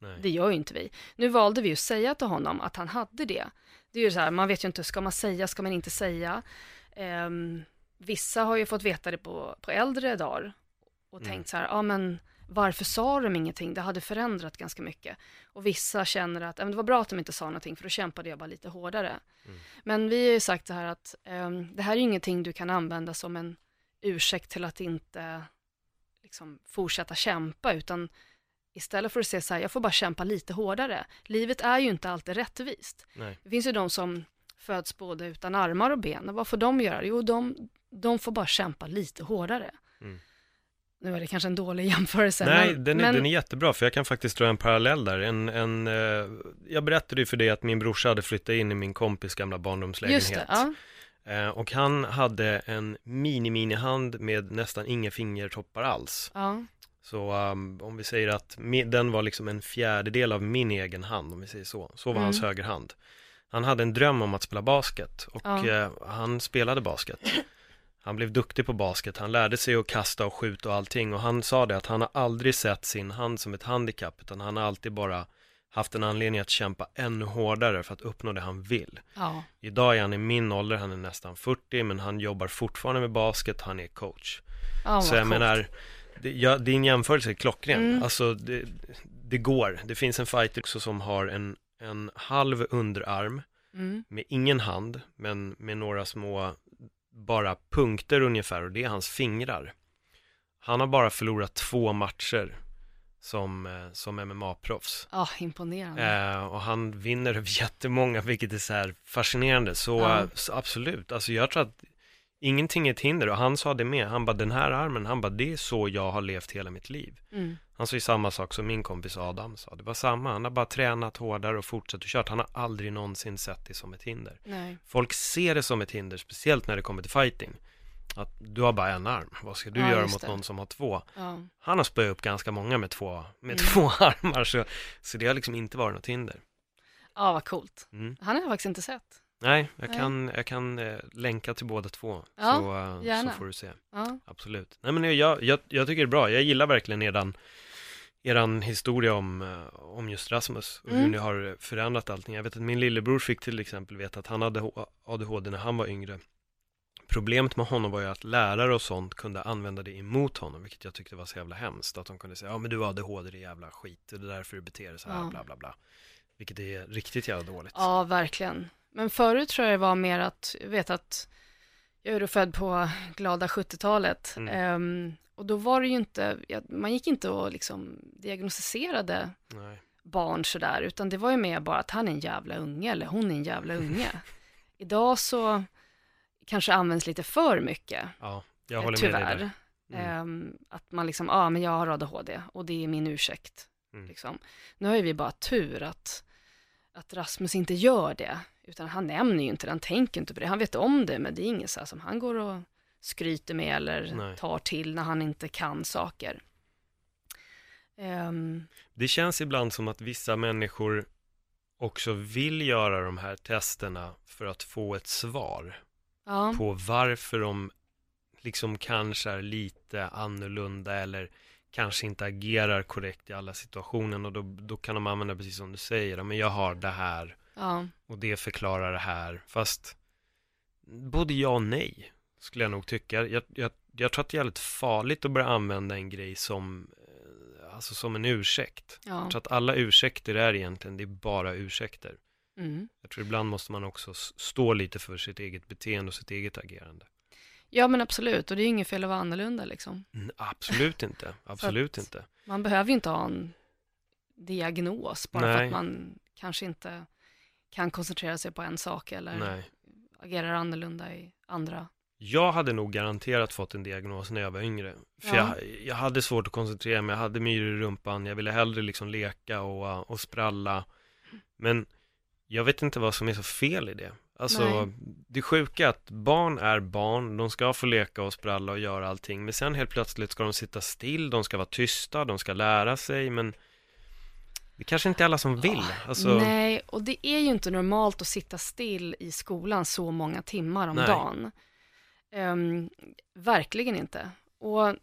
Nej. Det gör ju inte vi. Nu valde vi ju att säga till honom att han hade det. Det är ju så här, man vet ju inte, ska man säga, ska man inte säga? Ehm, vissa har ju fått veta det på, på äldre dagar och Mm. tänkt så här, ja men varför sa de ingenting? Det hade förändrat ganska mycket. Och vissa känner att, det var bra att de inte sa någonting för då kämpade jag bara lite hårdare. Mm. Men vi har ju sagt så här att ehm, det här är ingenting du kan använda som en ursäkt till att inte liksom, fortsätta kämpa, utan istället för att säga så här, jag får bara kämpa lite hårdare. Livet är ju inte alltid rättvist. Nej. Det finns ju de som föds både utan armar och ben. Och vad får de göra? Jo, de, de får bara kämpa lite hårdare. Mm. Nu är det kanske en dålig jämförelse. Nej, men, den är, men, den är jättebra för jag kan faktiskt dra en parallell där. En, en, eh, jag berättade ju för dig att min brorsa hade flyttat in i min kompis gamla barndomslägenhet. Just det, ja. Eh, och han hade en mini-mini-hand med nästan inga fingertoppar alls. ja. Så um, om vi säger att den var liksom en fjärdedel av min egen hand, om vi säger så. Så var Mm. hans högerhand. Han hade en dröm om att spela basket och Ja. eh, han spelade basket. Han blev duktig på basket, han lärde sig att kasta och skjuta och allting och han sa det att han har aldrig sett sin hand som ett handikapp utan han har alltid bara haft en anledning att kämpa ännu hårdare för att uppnå det han vill. ja. Idag är han i min ålder, han är nästan 40 men han jobbar fortfarande med basket, han är coach. ja Så jag coolt. menar, det, ja, din jämförelse är klockren. Mm. Alltså, det, det går. Det finns en fighter också som har en, en halv underarm Mm. med ingen hand, men med några små, bara punkter ungefär, och det är hans fingrar. Han har bara förlorat två matcher som, eh, som MMA-proffs. Ja, imponerande. Eh, och han vinner över jättemånga, vilket är så här fascinerande. Så, eh, så absolut, alltså jag tror att ingenting är ett hinder. Och han sa det med, han bara den här armen, han bara det är så jag har levt hela mitt liv. Mm. Han sa ju samma sak som min kompis Adam sa. Det var samma, han har bara tränat hårdare och fortsatt och kört. Han har aldrig någonsin sett det som ett hinder. Nej. Folk ser det som ett hinder, speciellt när det kommer till fighting. Att du har bara en arm, vad ska du Ja, göra mot det. någon som har två? Ja. Han har spöat upp ganska många med två, med Mm. två armar, så, så det har liksom inte varit något hinder. ja, vad coolt. Mm. Han har jag faktiskt inte sett. Nej, jag Nej. kan, jag kan eh, länka till båda två, Ja, så, eh, så gärna. får du se. Ja. Absolut. Nej men jag, jag, jag tycker det är bra, jag gillar verkligen eran, eran historia om, eh, om just Rasmus och hur Mm. ni har förändrat allting. Jag vet att min lillebror fick till exempel veta att han hade ADHD när han var yngre. Problemet med honom var ju att lärare och sånt kunde använda det emot honom, vilket jag tyckte var så jävla hemskt. Att de kunde säga, ja men du har ADHD, det är jävla skit, det är därför du beter dig så här, Ja. bla bla bla. Vilket är riktigt jävla dåligt. ja, verkligen. Men förut tror jag det var mer att, jag vet att jag är född på glada 70-talet. Mm. Ehm, och då var det ju inte, man gick inte och liksom diagnostiserade Nej. barn sådär, utan det var ju mer bara att han är en jävla unge eller hon är en jävla unge. Idag så kanske används lite för mycket, Ja, jag håller med dig tyvärr. där. Mm. Ehm, att man liksom, ja men jag har ADHD och det är min ursäkt. Mm. Liksom. Nu har ju vi bara tur att, att Rasmus inte gör det, utan han nämner ju inte det, han tänker inte på det, han vet om det, men det är inget så som han går och skryter med eller Nej. tar till när han inte kan saker. Ehm, Det känns ibland som att vissa människor också vill göra de här testerna för att få ett svar ja, på varför de liksom kanske är lite annorlunda eller kanske inte agerar korrekt i alla situationer och då, då kan de använda precis som du säger, men jag har det här ja, och det förklarar det här, fast både ja och nej skulle jag nog tycka. Jag, jag, jag tror att det är jävligt farligt att börja använda en grej som, eh, alltså som en ursäkt. ja. Jag tror att alla ursäkter är egentligen, det är bara ursäkter. Mm. Jag tror ibland måste man också stå lite för sitt eget beteende och sitt eget agerande. Ja men absolut, och det är ju inget fel att vara annorlunda liksom. Mm, absolut inte, absolut inte. Man behöver ju inte ha en diagnos bara för Nej. att man kanske inte kan koncentrera sig på en sak eller Nej. agerar annorlunda i andra. Jag hade nog garanterat fått en diagnos när jag var yngre. För Ja. jag, jag hade svårt att koncentrera mig, jag hade myror i rumpan, jag ville hellre liksom leka och, och spralla. Men jag vet inte vad som är så fel i det. Alltså, Nej. det sjuka är att barn är barn, de ska få leka och spralla och göra allting. Men sen helt plötsligt ska de sitta still, de ska vara tysta, de ska lära sig, men det kanske inte är alla som vill. Alltså, Nej, och det är ju inte normalt att sitta still i skolan så många timmar om Nej. dagen. Ehm, verkligen inte. Och,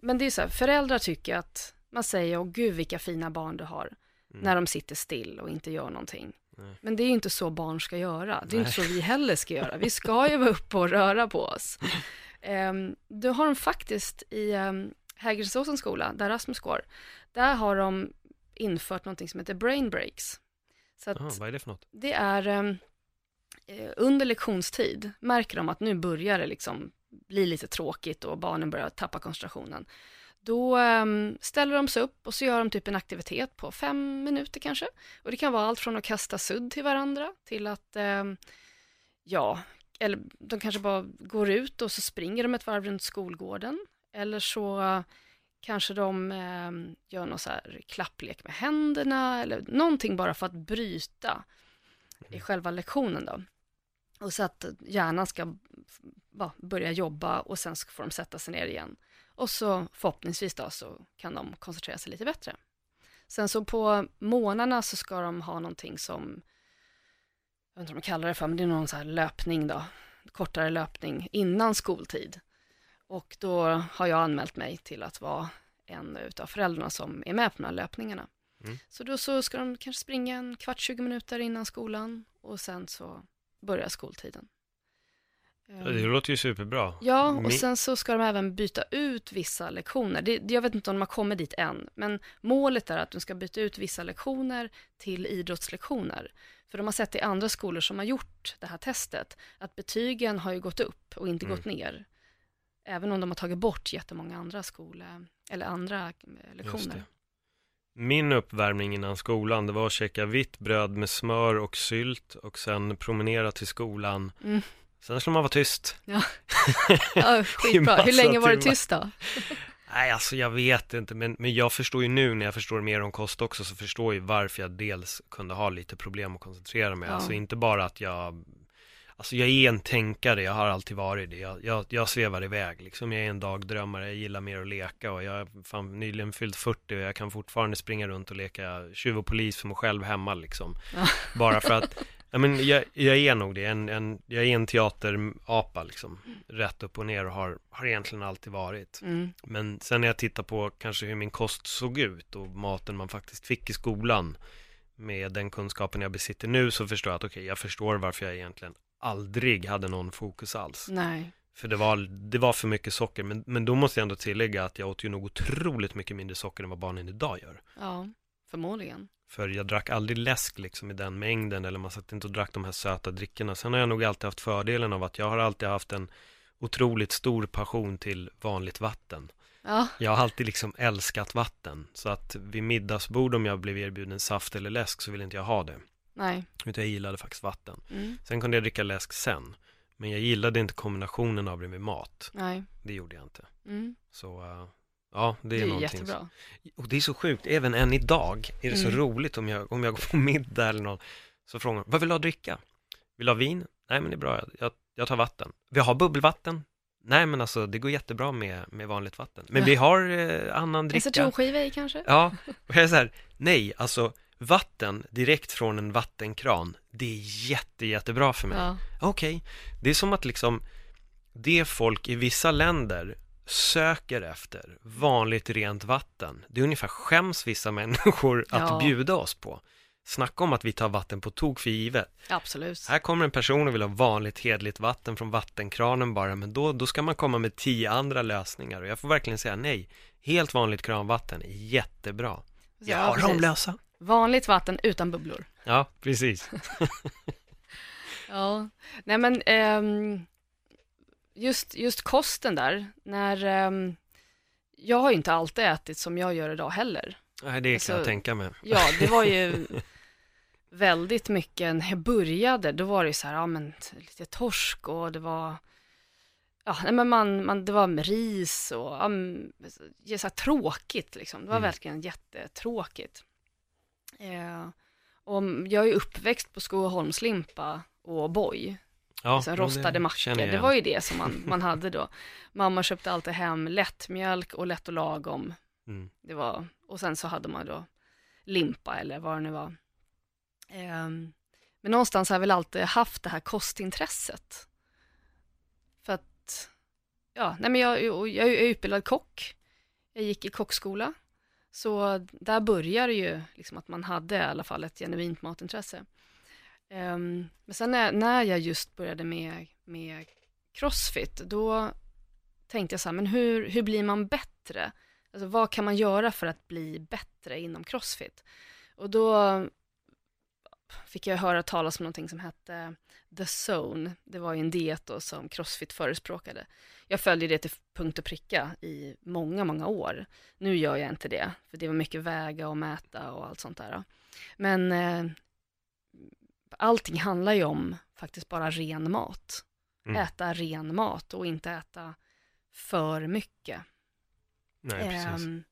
men det är så här, föräldrar tycker att man säger, åh gud vilka fina barn du har, Mm. när de sitter still och inte gör någonting. Nej. Men det är ju inte så barn ska göra. Det är Nej. inte så vi heller ska göra. Vi ska ju vara uppe och röra på oss. Um, då har de faktiskt i um, Hägersåsens skola, där Rasmus går, där har de infört någonting som heter brain breaks. Så att Aha, vad är det för något? det är ehm, eh, under lektionstid märker de att nu börjar det liksom bli lite tråkigt och barnen börjar tappa koncentrationen. Då ehm, ställer de sig upp och så gör de typ en aktivitet på fem minuter kanske. Och det kan vara allt från att kasta sudd till varandra till att, ehm, ja, eller de kanske bara går ut och så springer de ett varv runt skolgården. Eller så kanske de ehm, gör någon så klapplek med händerna eller någonting bara för att bryta i själva lektionen då. Och så att hjärnan ska va, börja jobba och sen ska- får de sätta sig ner igen. Och så förhoppningsvis då så kan de koncentrera sig lite bättre. Sen så på månaderna så ska de ha någonting som, jag vet inte vad de kallar det för, men det är någon så här löpning då, kortare löpning innan skoltid. Och då har jag anmält mig till att vara en utav föräldrarna som är med på de här löpningarna. Mm. Så då så ska de kanske springa en kvart, 20 minuter innan skolan och sen så börjar skoltiden. Det låter ju superbra. Ja, och sen så ska de även byta ut vissa lektioner. Det, jag vet inte om de har kommit dit än, men målet är att de ska byta ut vissa lektioner till idrottslektioner. För de har sett i andra skolor som har gjort det här testet, att betygen har ju gått upp och inte Mm. gått ner. Även om de har tagit bort jättemånga andra skole, eller andra eh, lektioner. Min uppvärmning innan skolan, det var att käka vitt bröd med smör och sylt och sen promenera till skolan. Mm. Sen skulle man vara tyst. Ja, skitbra. massa Hur länge var timmar. tyst då? Nej, alltså jag vet inte, men, men jag förstår ju nu när jag förstår mer om kost också, så förstår jag varför jag dels kunde ha lite problem att koncentrera mig. Ja. Alltså inte bara att jag, alltså jag är en tänkare, jag har alltid varit det. Jag, jag, jag svävar iväg, liksom jag är en dagdrömmare, jag gillar mer att leka och jag har fan nyligen fyllt 40 och jag kan fortfarande springa runt och leka tjuv och polis för mig själv hemma liksom. Ja. Bara för att, ja men jag, jag är nog det, en, en, jag är en teaterapa liksom, rätt upp och ner och har, har egentligen alltid varit. Mm. Men sen när jag tittar på kanske hur min kost såg ut och maten man faktiskt fick i skolan med den kunskapen jag besitter nu så förstår jag att okej, jag förstår varför jag egentligen aldrig hade någon fokus alls. Nej. För det var, det var för mycket socker, men, men då måste jag ändå tillägga att jag åt ju nog otroligt mycket mindre socker än vad barnen idag gör. Ja, förmodligen. För jag drack aldrig läsk liksom i den mängden eller man satt inte och drack de här söta drickorna. Sen har jag nog alltid haft fördelen av att jag har alltid haft en otroligt stor passion till vanligt vatten. Ja, Jag har alltid liksom älskat vatten. Så att vid middagsbord om jag blev erbjuden saft eller läsk så ville inte jag ha det. Nej. Utan jag gillade faktiskt vatten. Mm. Sen kunde jag dricka läsk sen. Men jag gillade inte kombinationen av det med mat. Nej. Det gjorde jag inte. Mm. Så uh, ja, det Det är, är någonting. jättebra. Och det är så sjukt, även än idag är det så Mm. roligt om jag, om jag går på middag eller någon. Så frågar de, vad vill du ha att dricka? Vill du ha vin? Nej men det är bra, jag, jag, tar vatten. Vi har bubbelvatten? Nej men alltså det går jättebra med, med vanligt vatten. Men vi har eh, annan En dricka. citronskiva i kanske? Ja, och jag är så här, nej, alltså vatten direkt från en vattenkran, det är jätte, jättebra för mig. Ja. Okej, det är som att liksom det folk i vissa länder söker efter, vanligt rent vatten, det är ungefär skäms vissa människor att Ja. bjuda oss på. Snacka om att vi tar vatten på tok för givet. Absolut. Här kommer en person och vill ha vanligt hedligt vatten från vattenkranen bara, men då, då ska man komma med tio andra lösningar och jag får verkligen säga nej. Helt vanligt kranvatten är jättebra. Ja, Ja. Ramlösa. Vanligt vatten utan bubblor. Ja, precis. Ja, nej men ehm, just, just kosten där, när ehm, jag har inte alltid ätit som jag gör idag heller. Nej, det kan Alltså, jag tänka mig. Ja, det var ju väldigt mycket, när jag började, då var det ju så här, ja men lite torsk och det var, ja nej men man, man det var med ris och, ja, så tråkigt liksom. Det var Mm. verkligen jättetråkigt. Eh, och jag är uppväxt på Skogaholmslimpa och O'boy, Ja, liksom rostade det mackor. Det var ju det som man, man hade då. Mamma köpte alltid hem lättmjölk och lätt och lagom. Mm. Det var, och sen så hade man då limpa eller vad det nu var. Ehm, men någonstans har jag väl alltid haft det här kostintresset. För att, ja, nej men jag, jag, jag är utbildad kock. Jag gick i kockskola. Så där började ju liksom att man hade i alla fall ett genuint matintresse. Um, men sen när, när jag just började med, med crossfit, då tänkte jag så här, men hur, hur blir man bättre? Alltså vad kan man göra för att bli bättre inom crossfit? Och då fick jag höra talas om någonting som hette The Zone. Det var ju en diet då som crossfit förespråkade. Jag följde det till punkt och pricka i många, många år. Nu gör jag inte det, för det var mycket väga och mäta och allt sånt där. Men eh, allting handlar ju om faktiskt bara ren mat. Mm. Äta ren mat och inte äta för mycket. Nej, precis. Ehm,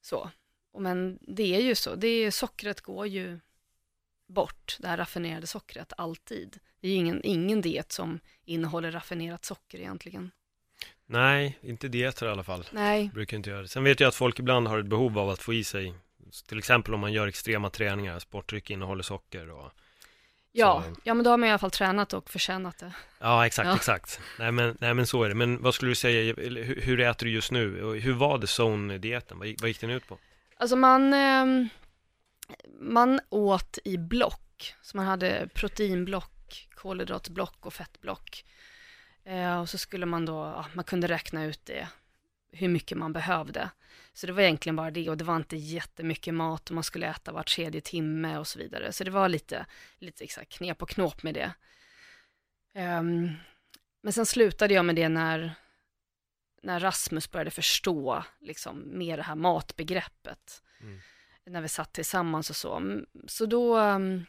så. Men det är ju så, det är, sockret går ju bort, det här raffinerade sockret, alltid. Det är ingen, ingen diet som innehåller raffinerat socker egentligen. Nej, inte dieter i alla fall. Nej, Brukar inte göra det. Sen vet jag att folk ibland har ett behov av att få i sig, till exempel om man gör extrema träningar, sportdryck innehåller socker och ja, Så- ja men då har man i alla fall tränat och förtjänat det. Ja, exakt, Ja. exakt. Nej men, nej men så är det. Men vad skulle du säga, hur, hur äter du just nu? Hur var det zone-dieten? Vad, vad gick den ut på? Alltså man, ehm, man åt i block, så man hade proteinblock, kolhydratblock och fettblock. Eh, och så skulle man då, ja, man kunde räkna ut det, hur mycket man behövde. Så det var egentligen bara det och det var inte jättemycket mat och man skulle äta var tredje timme och så vidare. Så det var lite, lite exakt knep och knåp med det. Ehm, men sen slutade jag med det när, när Rasmus började förstå liksom mer det här matbegreppet. Mm. När vi satt tillsammans och så. Mm, så då, mm,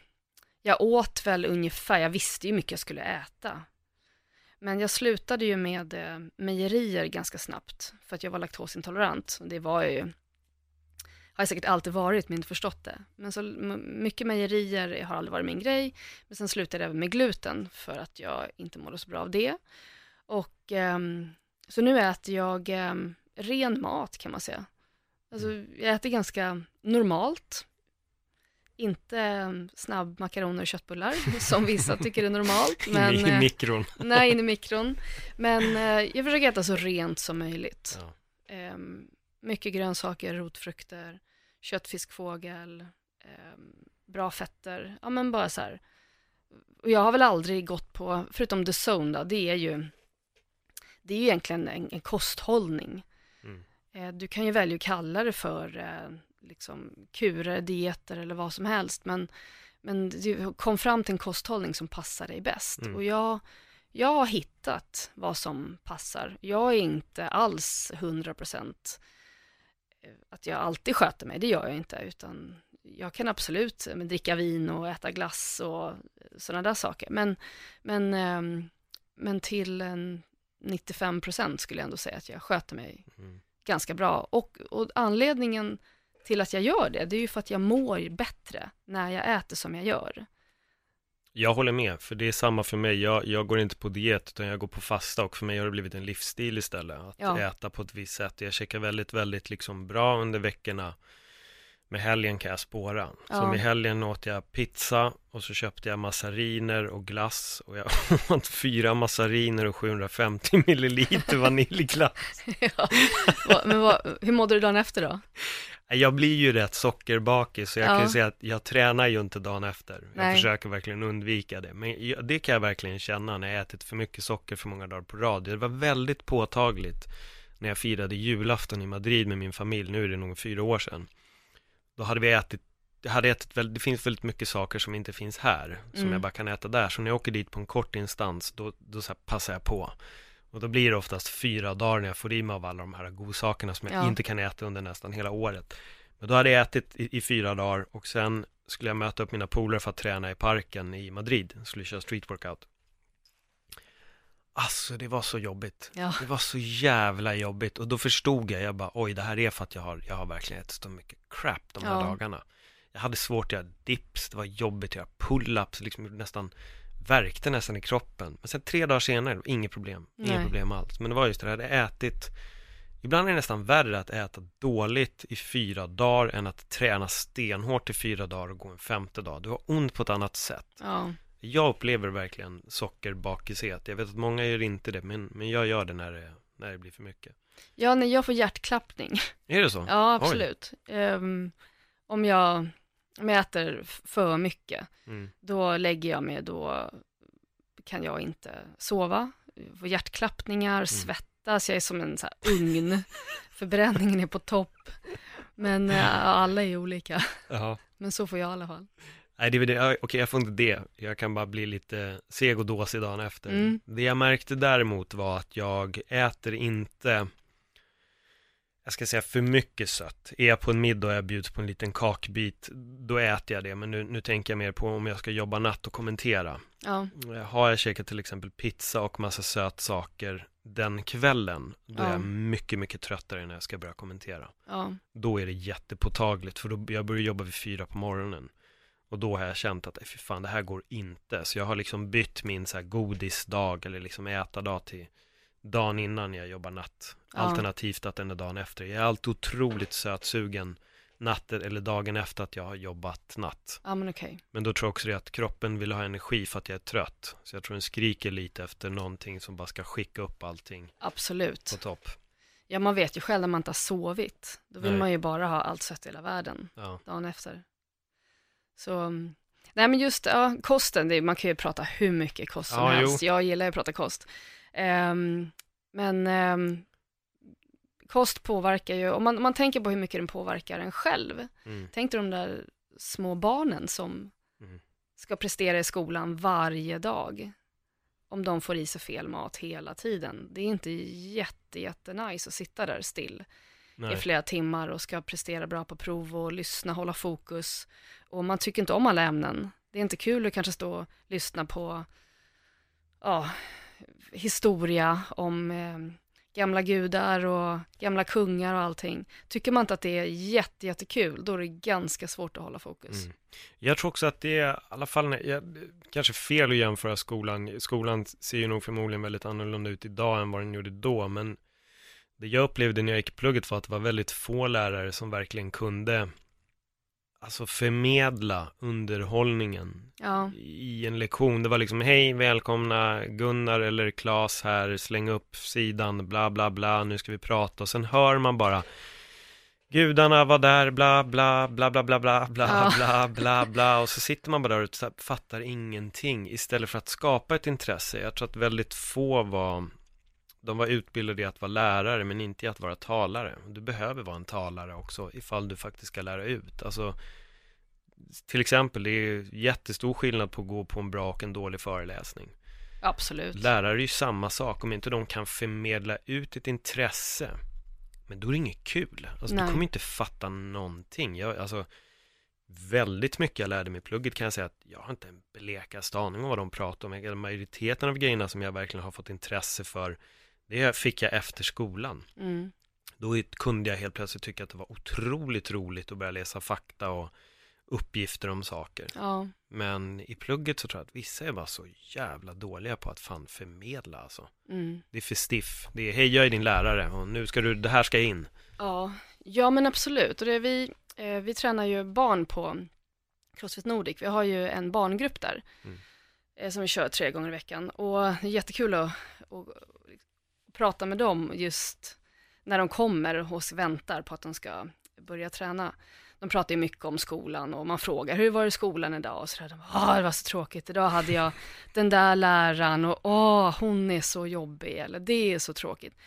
jag åt väl ungefär, jag visste ju mycket jag skulle äta. Men jag slutade ju med eh, mejerier ganska snabbt för att jag var laktosintolerant. Och det var jag ju, har jag säkert alltid varit men inte förstått det. Men så mycket mejerier har aldrig varit min grej. Men sen slutade jag även med gluten för att jag inte mådde så bra av det. Och ehm, så nu äter jag ehm, ren mat kan man säga. Alltså jag äter ganska normalt. Inte um, snabbmakaroner och köttbullar som vissa tycker är normalt. Men, I, I eh, mikron. nej, in i mikron. Men eh, jag försöker äta så rent som möjligt. Ja. Ehm, mycket grönsaker, rotfrukter, kött, fisk, fågel, ehm, bra fetter. Ja, men bara så här. Och jag har väl aldrig gått på, förutom the zone då, det är ju, det är ju egentligen en, en kosthållning. Eh, du kan ju välja att kalla det för eh, liksom kurer, dieter eller vad som helst, men, men du kom fram till en kosthållning som passar dig bäst. Mm. Och jag, jag har hittat vad som passar. Jag är inte alls 100% att jag alltid sköter mig, det gör jag inte, utan jag kan absolut eh, men, dricka vin och äta glass och sådana där saker. Men, men, ehm, men till en 95% skulle jag ändå säga att jag sköter mig Mm. Ganska bra. Och, och anledningen till att jag gör det, det är ju för att jag mår bättre när jag äter som jag gör. Jag håller med, för det är samma för mig. Jag, jag går inte på diet, utan jag går på fasta och för mig har det blivit en livsstil istället. Att Ja. äta på ett visst sätt. Jag käkar väldigt, väldigt liksom bra under veckorna. Med helgen kan jag spåra. Ja. Som i helgen åt jag pizza och så köpte jag massariner och glass. Och jag åt fyra massariner och 750 milliliter vaniljglass. ja. Men vad, hur mådde du dagen efter då? Jag blir ju rätt sockerbakis, så jag Ja. kan säga att jag tränar ju inte dagen efter. Jag Nej. försöker verkligen undvika det. Men det kan jag verkligen känna när jag ätit för mycket socker för många dagar på rad. Det var väldigt påtagligt när jag firade julafton i Madrid med min familj, nu är det nog fyra år sedan. Då hade vi ätit, hade ätit väl, det finns väldigt mycket saker som inte finns här, som Mm. jag bara kan äta där. Så när jag åker dit på en kort instans, då, då så passar jag på. Och då blir det oftast fyra dagar när jag får i mig av alla de här godsakerna som jag Ja. inte kan äta under nästan hela året. Men då hade jag ätit i, i fyra dagar och sen skulle jag möta upp mina polare för att träna i parken i Madrid. Skulle köra street workout. Alltså det var så jobbigt. Ja. Det var så jävla jobbigt och då förstod jag, jag bara oj det här är för att jag har, jag har verkligen ätit så mycket crap de här Ja. dagarna. Jag hade svårt att göra dips, det var jobbigt att göra pull-ups, liksom nästan värkte nästan i kroppen. Men sen tre dagar senare, inget problem, inget problem alls. Men det var just det, jag hade ätit Ibland är det nästan värre att äta dåligt i fyra dagar än att träna stenhårt i fyra dagar och gå en femte dag. Du har ont på ett annat sätt. Ja. Jag upplever verkligen sockerbakishet. Jag vet att många gör inte det, men, men jag gör det när det, när det blir för mycket. ja, när jag får hjärtklappning, Är det så? ja absolut. Ehm, om, jag, om jag äter för mycket, Mm. då lägger jag mig, då kan jag inte sova, Jag får hjärtklappningar, Mm. svettas, jag är som en så här ugn, förbränningen är på topp. Men eh, alla är olika, Jaha. men så får jag i alla fall. Nej, det är det. Okej, jag får inte det. Jag kan bara bli lite seg och dåsig dagen efter. Mm. Det jag märkte däremot var att jag äter inte, jag ska säga för mycket sött. Är jag på en middag och jag bjuds på en liten kakbit, då äter jag det. Men nu, nu tänker jag mer på om jag ska jobba natt och kommentera. Ja, Har jag käkat till exempel pizza och massa sötsaker den kvällen, då är Ja. jag mycket, mycket tröttare när jag ska börja kommentera. ja, Då är det jättepåtagligt, för då, jag börjar jobba vid fyra på morgonen. Och då har jag känt att, "Nej, fy fan, det här går inte. Så jag har liksom bytt min så här godisdag, eller liksom äta-dag till dagen innan jag jobbar natt. Ja. Alternativt att den är dagen efter. Jag är alltid otroligt sötsugen natten eller dagen efter att jag har jobbat natt. ja men okej. Men då tror jag också det att kroppen vill ha energi för att jag är trött. Så jag tror den skriker lite efter någonting som bara ska skicka upp allting Absolut. på topp. Ja, man vet ju själv när man inte har sovit. Då vill Nej. man ju bara ha allt sött i hela världen Ja. dagen efter. Så, nej men just ja, kosten, det, man kan ju prata hur mycket kost som Ja, helst. Jag gillar ju att prata kost. Ehm, men ehm, kost påverkar ju, om man, om man tänker på hur mycket den påverkar en själv. Mm. Tänk dig de där små barnen som Mm. ska prestera i skolan varje dag. om de får i sig fel mat hela tiden. Det är inte jätte, jätte nice att sitta där still Nej. i flera timmar och ska prestera bra på prov och lyssna, hålla fokus. Och man tycker inte om alla ämnen. Det är inte kul att kanske stå och lyssna på ja, historia om eh, gamla gudar och gamla kungar och allting. Tycker man inte att det är jätte, jättekul, då är det ganska svårt att hålla fokus. Mm. Jag tror också att det är, i alla fall, jag, kanske fel att jämföra skolan. Skolan ser ju nog förmodligen väldigt annorlunda ut idag än vad den gjorde då, men det jag upplevde när jag gick plugget var att det var väldigt få lärare som verkligen kunde alltså förmedla underhållningen Ja, i en lektion. Det var liksom, hej, välkomna Gunnar eller Klas här, släng upp sidan, bla bla bla, nu ska vi prata. Och sen hör man bara, gudarna var där, bla bla bla bla bla bla bla Ja. bla bla bla. Och så sitter man bara där och fattar ingenting istället för att skapa ett intresse. Jag tror att väldigt få var, de var utbildade i att vara lärare men inte i att vara talare. Du behöver vara en talare också ifall du faktiskt ska lära ut. Alltså, till exempel, det är jättestor skillnad på att gå på en bra och en dålig föreläsning. absolut. Lärare är ju samma sak, om inte de kan förmedla ut ett intresse, men då är det inget kul. Alltså, du kommer inte fatta någonting. Jag, alltså, väldigt mycket jag lärde mig i plugget kan jag säga att jag har inte en blekaste aning om vad de pratar om. Majoriteten av grejerna som jag verkligen har fått intresse för, det fick jag efter skolan. Mm. Då kunde jag helt plötsligt tycka att det var otroligt roligt att börja läsa fakta och uppgifter om saker. Ja, Men i plugget så tror jag att vissa är bara så jävla dåliga på att fan förmedla alltså. mm. Det är för stiff. Det är, hej jag är din lärare och nu ska du, det här ska in. ja. ja men absolut. Och det är vi, eh, vi tränar ju barn på Crossfit Nordic. Vi har ju en barngrupp där Mm. eh, som vi kör tre gånger i veckan. Och det är jättekul att, att prata med dem just när de kommer och väntar på att de ska börja träna. De pratar ju mycket om skolan och man frågar hur var det i skolan idag och sådär. De bara, det var så tråkigt, idag hade jag den där läraren och åh, hon är så jobbig eller det är så tråkigt.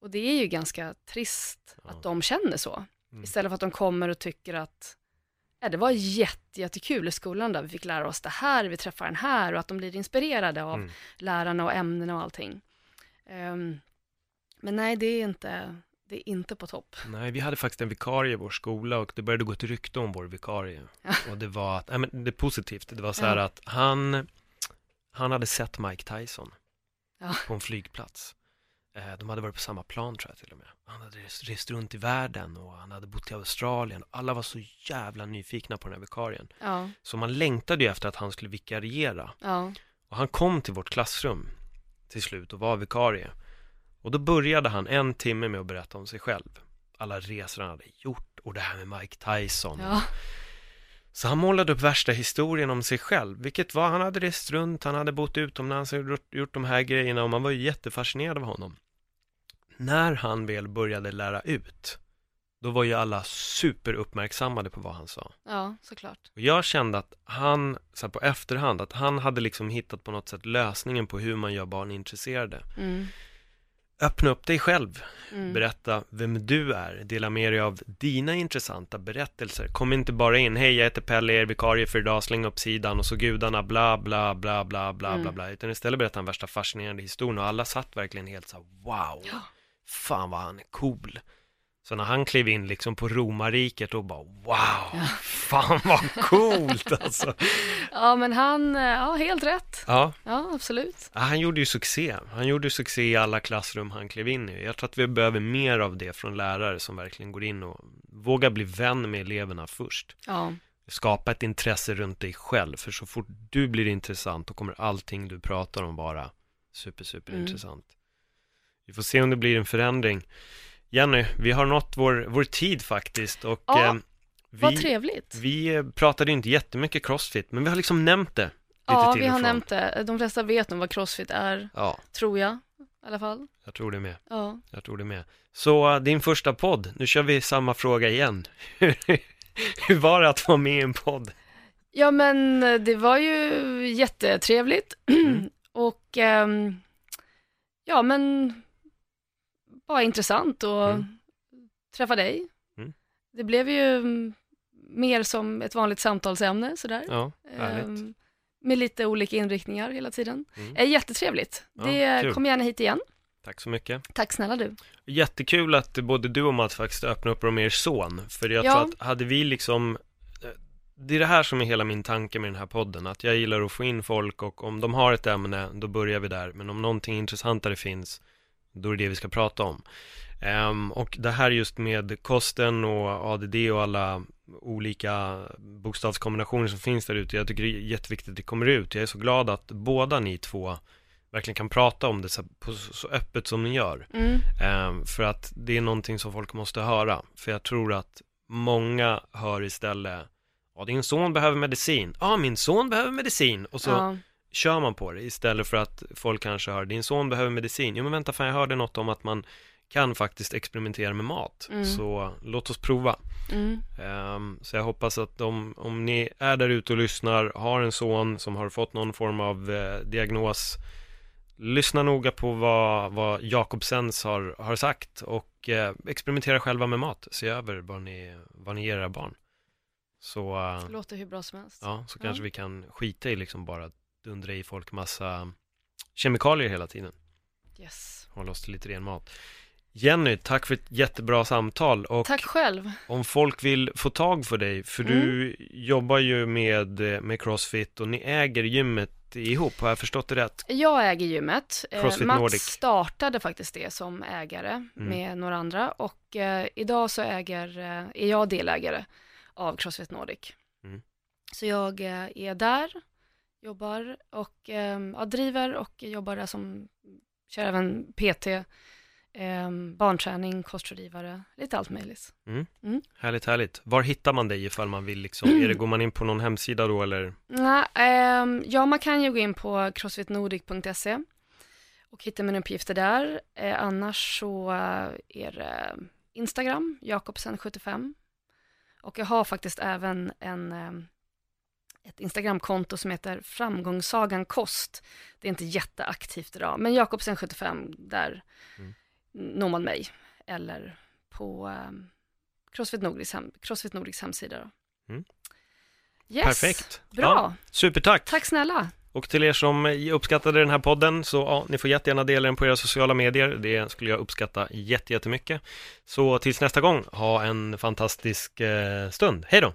Och det är ju ganska trist Ja. att de känner så. Mm. Istället för att de kommer och tycker att ja, det var jätte, jättekul i skolan där vi fick lära oss det här, vi träffar den här och att de blir inspirerade av Mm. lärarna och ämnena och allting. Ehm, men nej, det är inte, det är inte på topp. Nej, vi hade faktiskt en vikarie i vår skola och det började gå ett rykte om vår vikarie. Ja. Och det var att, nej men det är positivt, det var så här Ja. att han, han hade sett Mike Tyson Ja. på en flygplats. Eh, De hade varit på samma plan tror jag till och med. Han hade rest, runt i världen och han hade bott i Australien. Alla var så jävla nyfikna på den här vikarien. Så man längtade ju efter att han skulle vikariera. Och han kom till vårt klassrum till slut och var vikarie. Och då började han en timme med att berätta om sig själv. Alla resor han hade gjort och det här med Mike Tyson. ja, Så han målade upp värsta historien om sig själv, vilket var, han hade rest runt, han hade bott utomlands och gjort, gjort de här grejerna och man var ju jättefascinerad av honom. När han väl började lära ut, då var ju alla superuppmärksammade på vad han sa. ja, såklart. Och jag kände att han, så på efterhand, att han hade liksom hittat på något sätt lösningen på hur man gör barn intresserade. Mm, Öppna upp dig själv, mm. berätta vem du är, dela med dig av dina intressanta berättelser. Kom inte bara in, hej jag heter Pelle, er vikarie för idag, släng upp sidan och så gudarna bla bla bla bla bla Mm. bla bla. Utan istället berätta den värsta fascinerande historien och alla satt verkligen helt så här, wow, Ja. fan vad han är cool. Så när han klev in liksom på romarriket och bara wow, fan vad coolt alltså. Ja, men han, eh, ja, helt rätt. Ja, Ja, absolut. Ja, han gjorde ju succé. Han gjorde succé i alla klassrum han klev in i. Jag tror att vi behöver mer av det från lärare som verkligen går in och vågar bli vän med eleverna först. Ja, Skapa ett intresse runt dig själv, för så fort du blir intressant, då kommer allting du pratar om vara super, super Mm. intressant. Vi får se om det blir en förändring. Jenny, vi har nått vår, vår tid faktiskt och Ja, eh, vad vi, trevligt. vi eh, pratade inte jättemycket crossfit, men vi har liksom nämnt det. Ja, vi har nämnt det. De flesta vet nog vad crossfit är, Ja, tror jag i alla fall. jag tror det med. Ja, Jag tror det med. Så uh, din första podd, nu kör vi samma fråga igen. Hur var det att vara med i en podd? ja men eh, det var ju jättetrevligt Mm. och ehm, ja men bara intressant att Mm. träffa dig. Mm. Det blev ju mer som ett vanligt samtalsämne sådär. Ja. Ehm, med lite olika inriktningar hela tiden. Mm. Är jättetrevligt. Ja, det, kul. kom gärna hit igen. Tack så mycket. Tack snälla du. Jättekul att både du och Mats faktiskt öppnar upp om er son. För jag Ja. tror att hade vi liksom eh, Det är det här som är hela min tanke med den här podden. Att jag gillar att få in folk och om de har ett ämne, då börjar vi där. Men om någonting intressantare finns, då är det det vi ska prata om. Ehm, och det här just med kosten och ADD och alla olika bokstavskombinationer som finns där ute. Jag tycker det är jätteviktigt att det kommer ut. Jag är så glad att båda ni två verkligen kan prata om det så, så öppet som ni gör. Mm. Ehm, för att det är någonting som folk måste höra. För jag tror att många hör istället Ja, din son behöver medicin. Ja, min son behöver medicin. Och så Ja. Kör man på det istället för att folk kanske hör din son behöver medicin. Jo, men vänta, fan jag hörde något om att man kan faktiskt experimentera med mat. Mm. Så låt oss prova. Mm. Ehm, så jag hoppas att de, om ni är där ute och lyssnar, har en son som har fått någon form av eh, diagnos, lyssna noga på vad, vad Jakobsens har, har sagt och eh, experimentera själva med mat. Se över vad ni, vad ni ger era barn. Så, eh, Det låter hur bra som helst. ja, så Ja. kanske vi kan skita i liksom bara dundra i folk massa kemikalier hela tiden. Yes. Hålla oss till lite ren mat. Jenny, tack för ett jättebra samtal och Tack själv. om folk vill få tag för dig, för Mm. du jobbar ju med, med Crossfit och ni äger gymmet ihop, har jag förstått det rätt? Jag äger gymmet. Eh, Crossfit Mats Nordic. startade faktiskt det som ägare med några andra och eh, idag så äger, eh, är jag delägare av Crossfit Nordic. Mm. Så jag eh, är där, jobbar och eh, ja, driver och jobbar där som, kör även PT, eh, barnträning, kostrådgivare, lite allt möjligt. Härligt, härligt. Var hittar man dig ifall man vill liksom, är det, går man in på någon hemsida då eller? Ja, ehm, ja, man kan ju gå in på crossfitnordic.se och hitta mina uppgifter där. Eh, annars så eh, är det Instagram, Jakobsen75. Och jag har faktiskt även en, ehm, ett Instagramkonto som heter Framgångssagan Kost. Det är inte jätteaktivt idag, men Jakobsen75, där Mm. når man mig. Eller på ehm, Crossfit Nordics, hem, Crossfit Nordics hemsida. Då. Mm. Yes. Perfekt. Bra. Ja, supertack. Tack snälla. Och till er som uppskattade den här podden så ja, ni får jättegärna dela den på era sociala medier. Det skulle jag uppskatta jätte- jättemycket. Så tills nästa gång, ha en fantastisk eh, stund. Hej då!